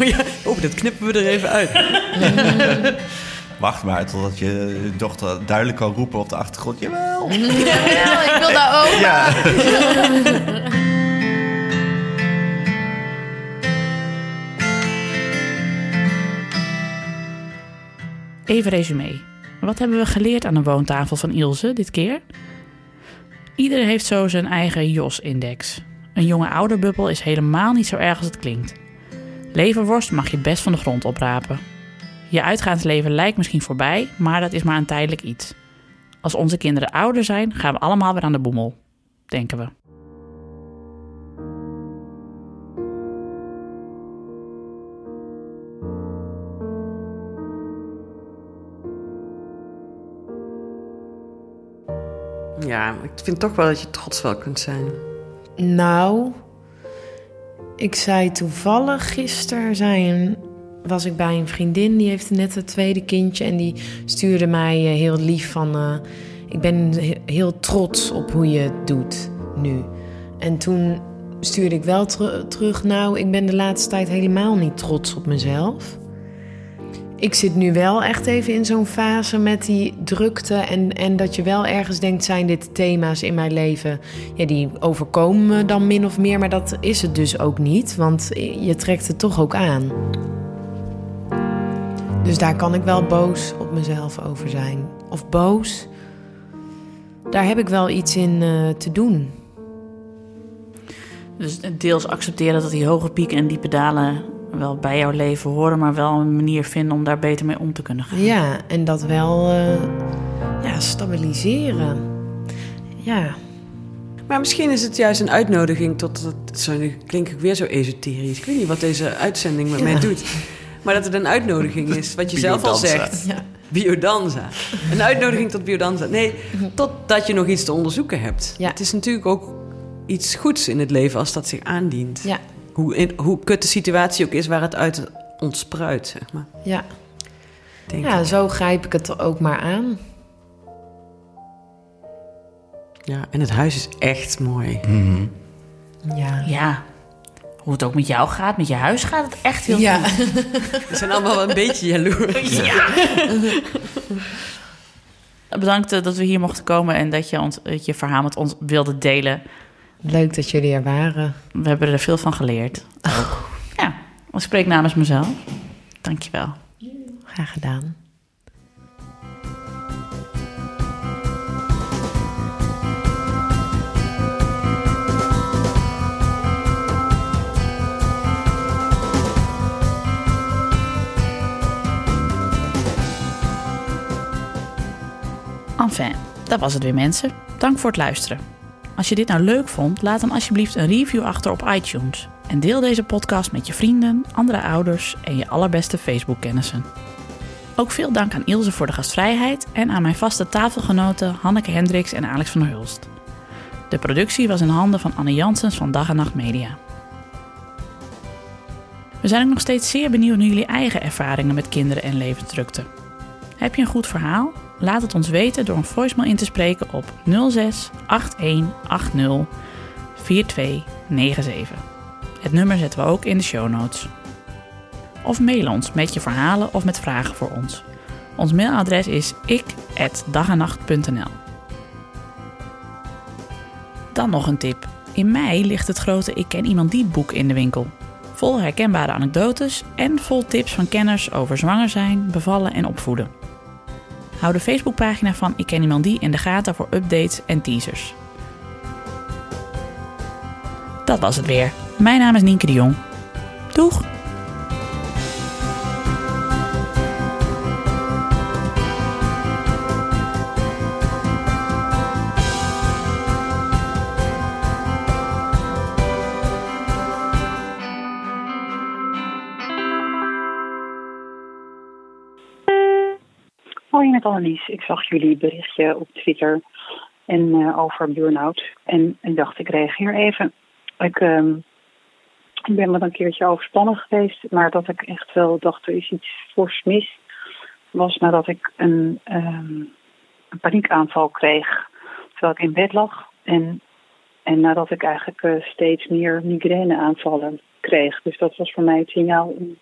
Oh ja, oh, dat knippen we er even uit. Wacht maar totdat je dochter duidelijk kan roepen op de achtergrond. Jawel! Jawel, ik wil daar ook. Ja. Even resume. Wat hebben we geleerd aan de woontafel van Ilse dit keer? Iedereen heeft zo zijn eigen JOS-index. Een jonge ouderbubbel is helemaal niet zo erg als het klinkt. Leverworst mag je best van de grond oprapen. Je uitgaansleven lijkt misschien voorbij, maar dat is maar een tijdelijk iets. Als onze kinderen ouder zijn, gaan we allemaal weer aan de boemel. Denken we. Ja, ik vind toch wel dat je trots wel kunt zijn. Nou, ik zei toevallig gisteren zijn, was ik bij een vriendin die heeft net het tweede kindje en die stuurde mij eh, heel lief van eh, ik ben he- heel trots op hoe je het doet nu. En toen stuurde ik wel teru- terug, nou, ik ben de laatste tijd helemaal niet trots op mezelf. Ik zit nu wel echt even in zo'n fase met die drukte. En, en dat je wel ergens denkt: zijn dit thema's in mijn leven? Ja, die overkomen me dan min of meer. Maar dat is het dus ook niet. Want je trekt het toch ook aan. Dus daar kan ik wel boos op mezelf over zijn. Of boos. Daar heb ik wel iets in eh, te doen. Dus deels accepteren dat die hoge pieken en diepe dalen wel bij jouw leven horen, maar wel een manier vinden om daar beter mee om te kunnen gaan. Ja, en dat wel eh, ja, stabiliseren. Ja, Maar misschien is het juist een uitnodiging tot... Het, zo, nu klink ik weer zo esoterisch. Ik weet niet wat deze uitzending met mij doet. Maar dat het een uitnodiging is, wat je zelf al zegt. Ja. Biodanza. Een uitnodiging tot biodanza. Nee, totdat je nog iets te onderzoeken hebt. Ja. Het is natuurlijk ook iets goeds in het leven als dat zich aandient. ja, Hoe, in, hoe kut de situatie ook is waar het uit ontspruit, zeg maar. ja. Denk ja, ik. zo grijp ik het ook maar aan. ja. En het huis is echt mooi. Ja. Ja, hoe het ook met jou gaat, met je huis gaat het echt heel Ja. goed. We zijn allemaal wel een beetje jaloers. Bedankt eh, dat we hier mochten komen en dat je ons, dat je verhaal met ons wilde delen. Leuk dat jullie er waren. We hebben er veel van geleerd. Ook. Ja, ik spreek namens mezelf. Dankjewel. Graag gedaan. Enfin, dat was het weer mensen. Dank voor het luisteren. Als je dit nou leuk vond, laat dan alsjeblieft een review achter op iTunes. En deel deze podcast met je vrienden, andere ouders en je allerbeste Facebook-kennissen. Ook veel dank aan Ilse voor de gastvrijheid en aan mijn vaste tafelgenoten Hanneke Hendricks en Alex van Hulst. De productie was in handen van Anne Janssens van Dag en Nacht Media. We zijn ook nog steeds zeer benieuwd naar jullie eigen ervaringen met kinderen en levensdrukte. Heb je een goed verhaal? Laat het ons weten door een voicemail in te spreken op 06 8180 4297. Het nummer zetten we ook in de show notes. Of mail ons met je verhalen of met vragen voor ons. Ons mailadres is ik@dagenacht.nl. Dan nog een tip. In mei ligt het grote Ik ken iemand die boek in de winkel. Vol herkenbare anekdotes en vol tips van kenners over zwanger zijn, bevallen en opvoeden. Hou de Facebookpagina van Ik ken iemand die in de gaten voor updates en teasers. Dat was het weer. Mijn naam is Nienke de Jong. Doeg! Annelies. Ik zag jullie berichtje op Twitter en, uh, over burn-out. En ik dacht, ik reageer even. Ik, uh, ben wel een keertje overspannen geweest, maar dat ik echt wel dacht, er is iets fors mis. Was nadat ik een, een paniekaanval kreeg terwijl ik in bed lag. En, en nadat ik eigenlijk uh, steeds meer migraineaanvallen kreeg. Dus dat was voor mij het signaal om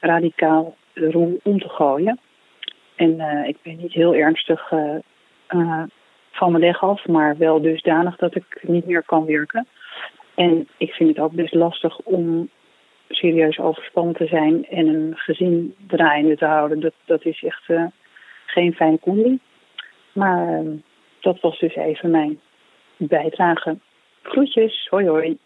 radicaal de om te gooien. En uh, ik ben niet heel ernstig uh, uh, van mijn leg af, maar wel dusdanig dat ik niet meer kan werken. En ik vind het ook best lastig om serieus overspannen te zijn en een gezin draaiende te houden. Dat, dat is echt geen fijne combi. Maar dat was dus even mijn bijdrage. Groetjes, hoi hoi.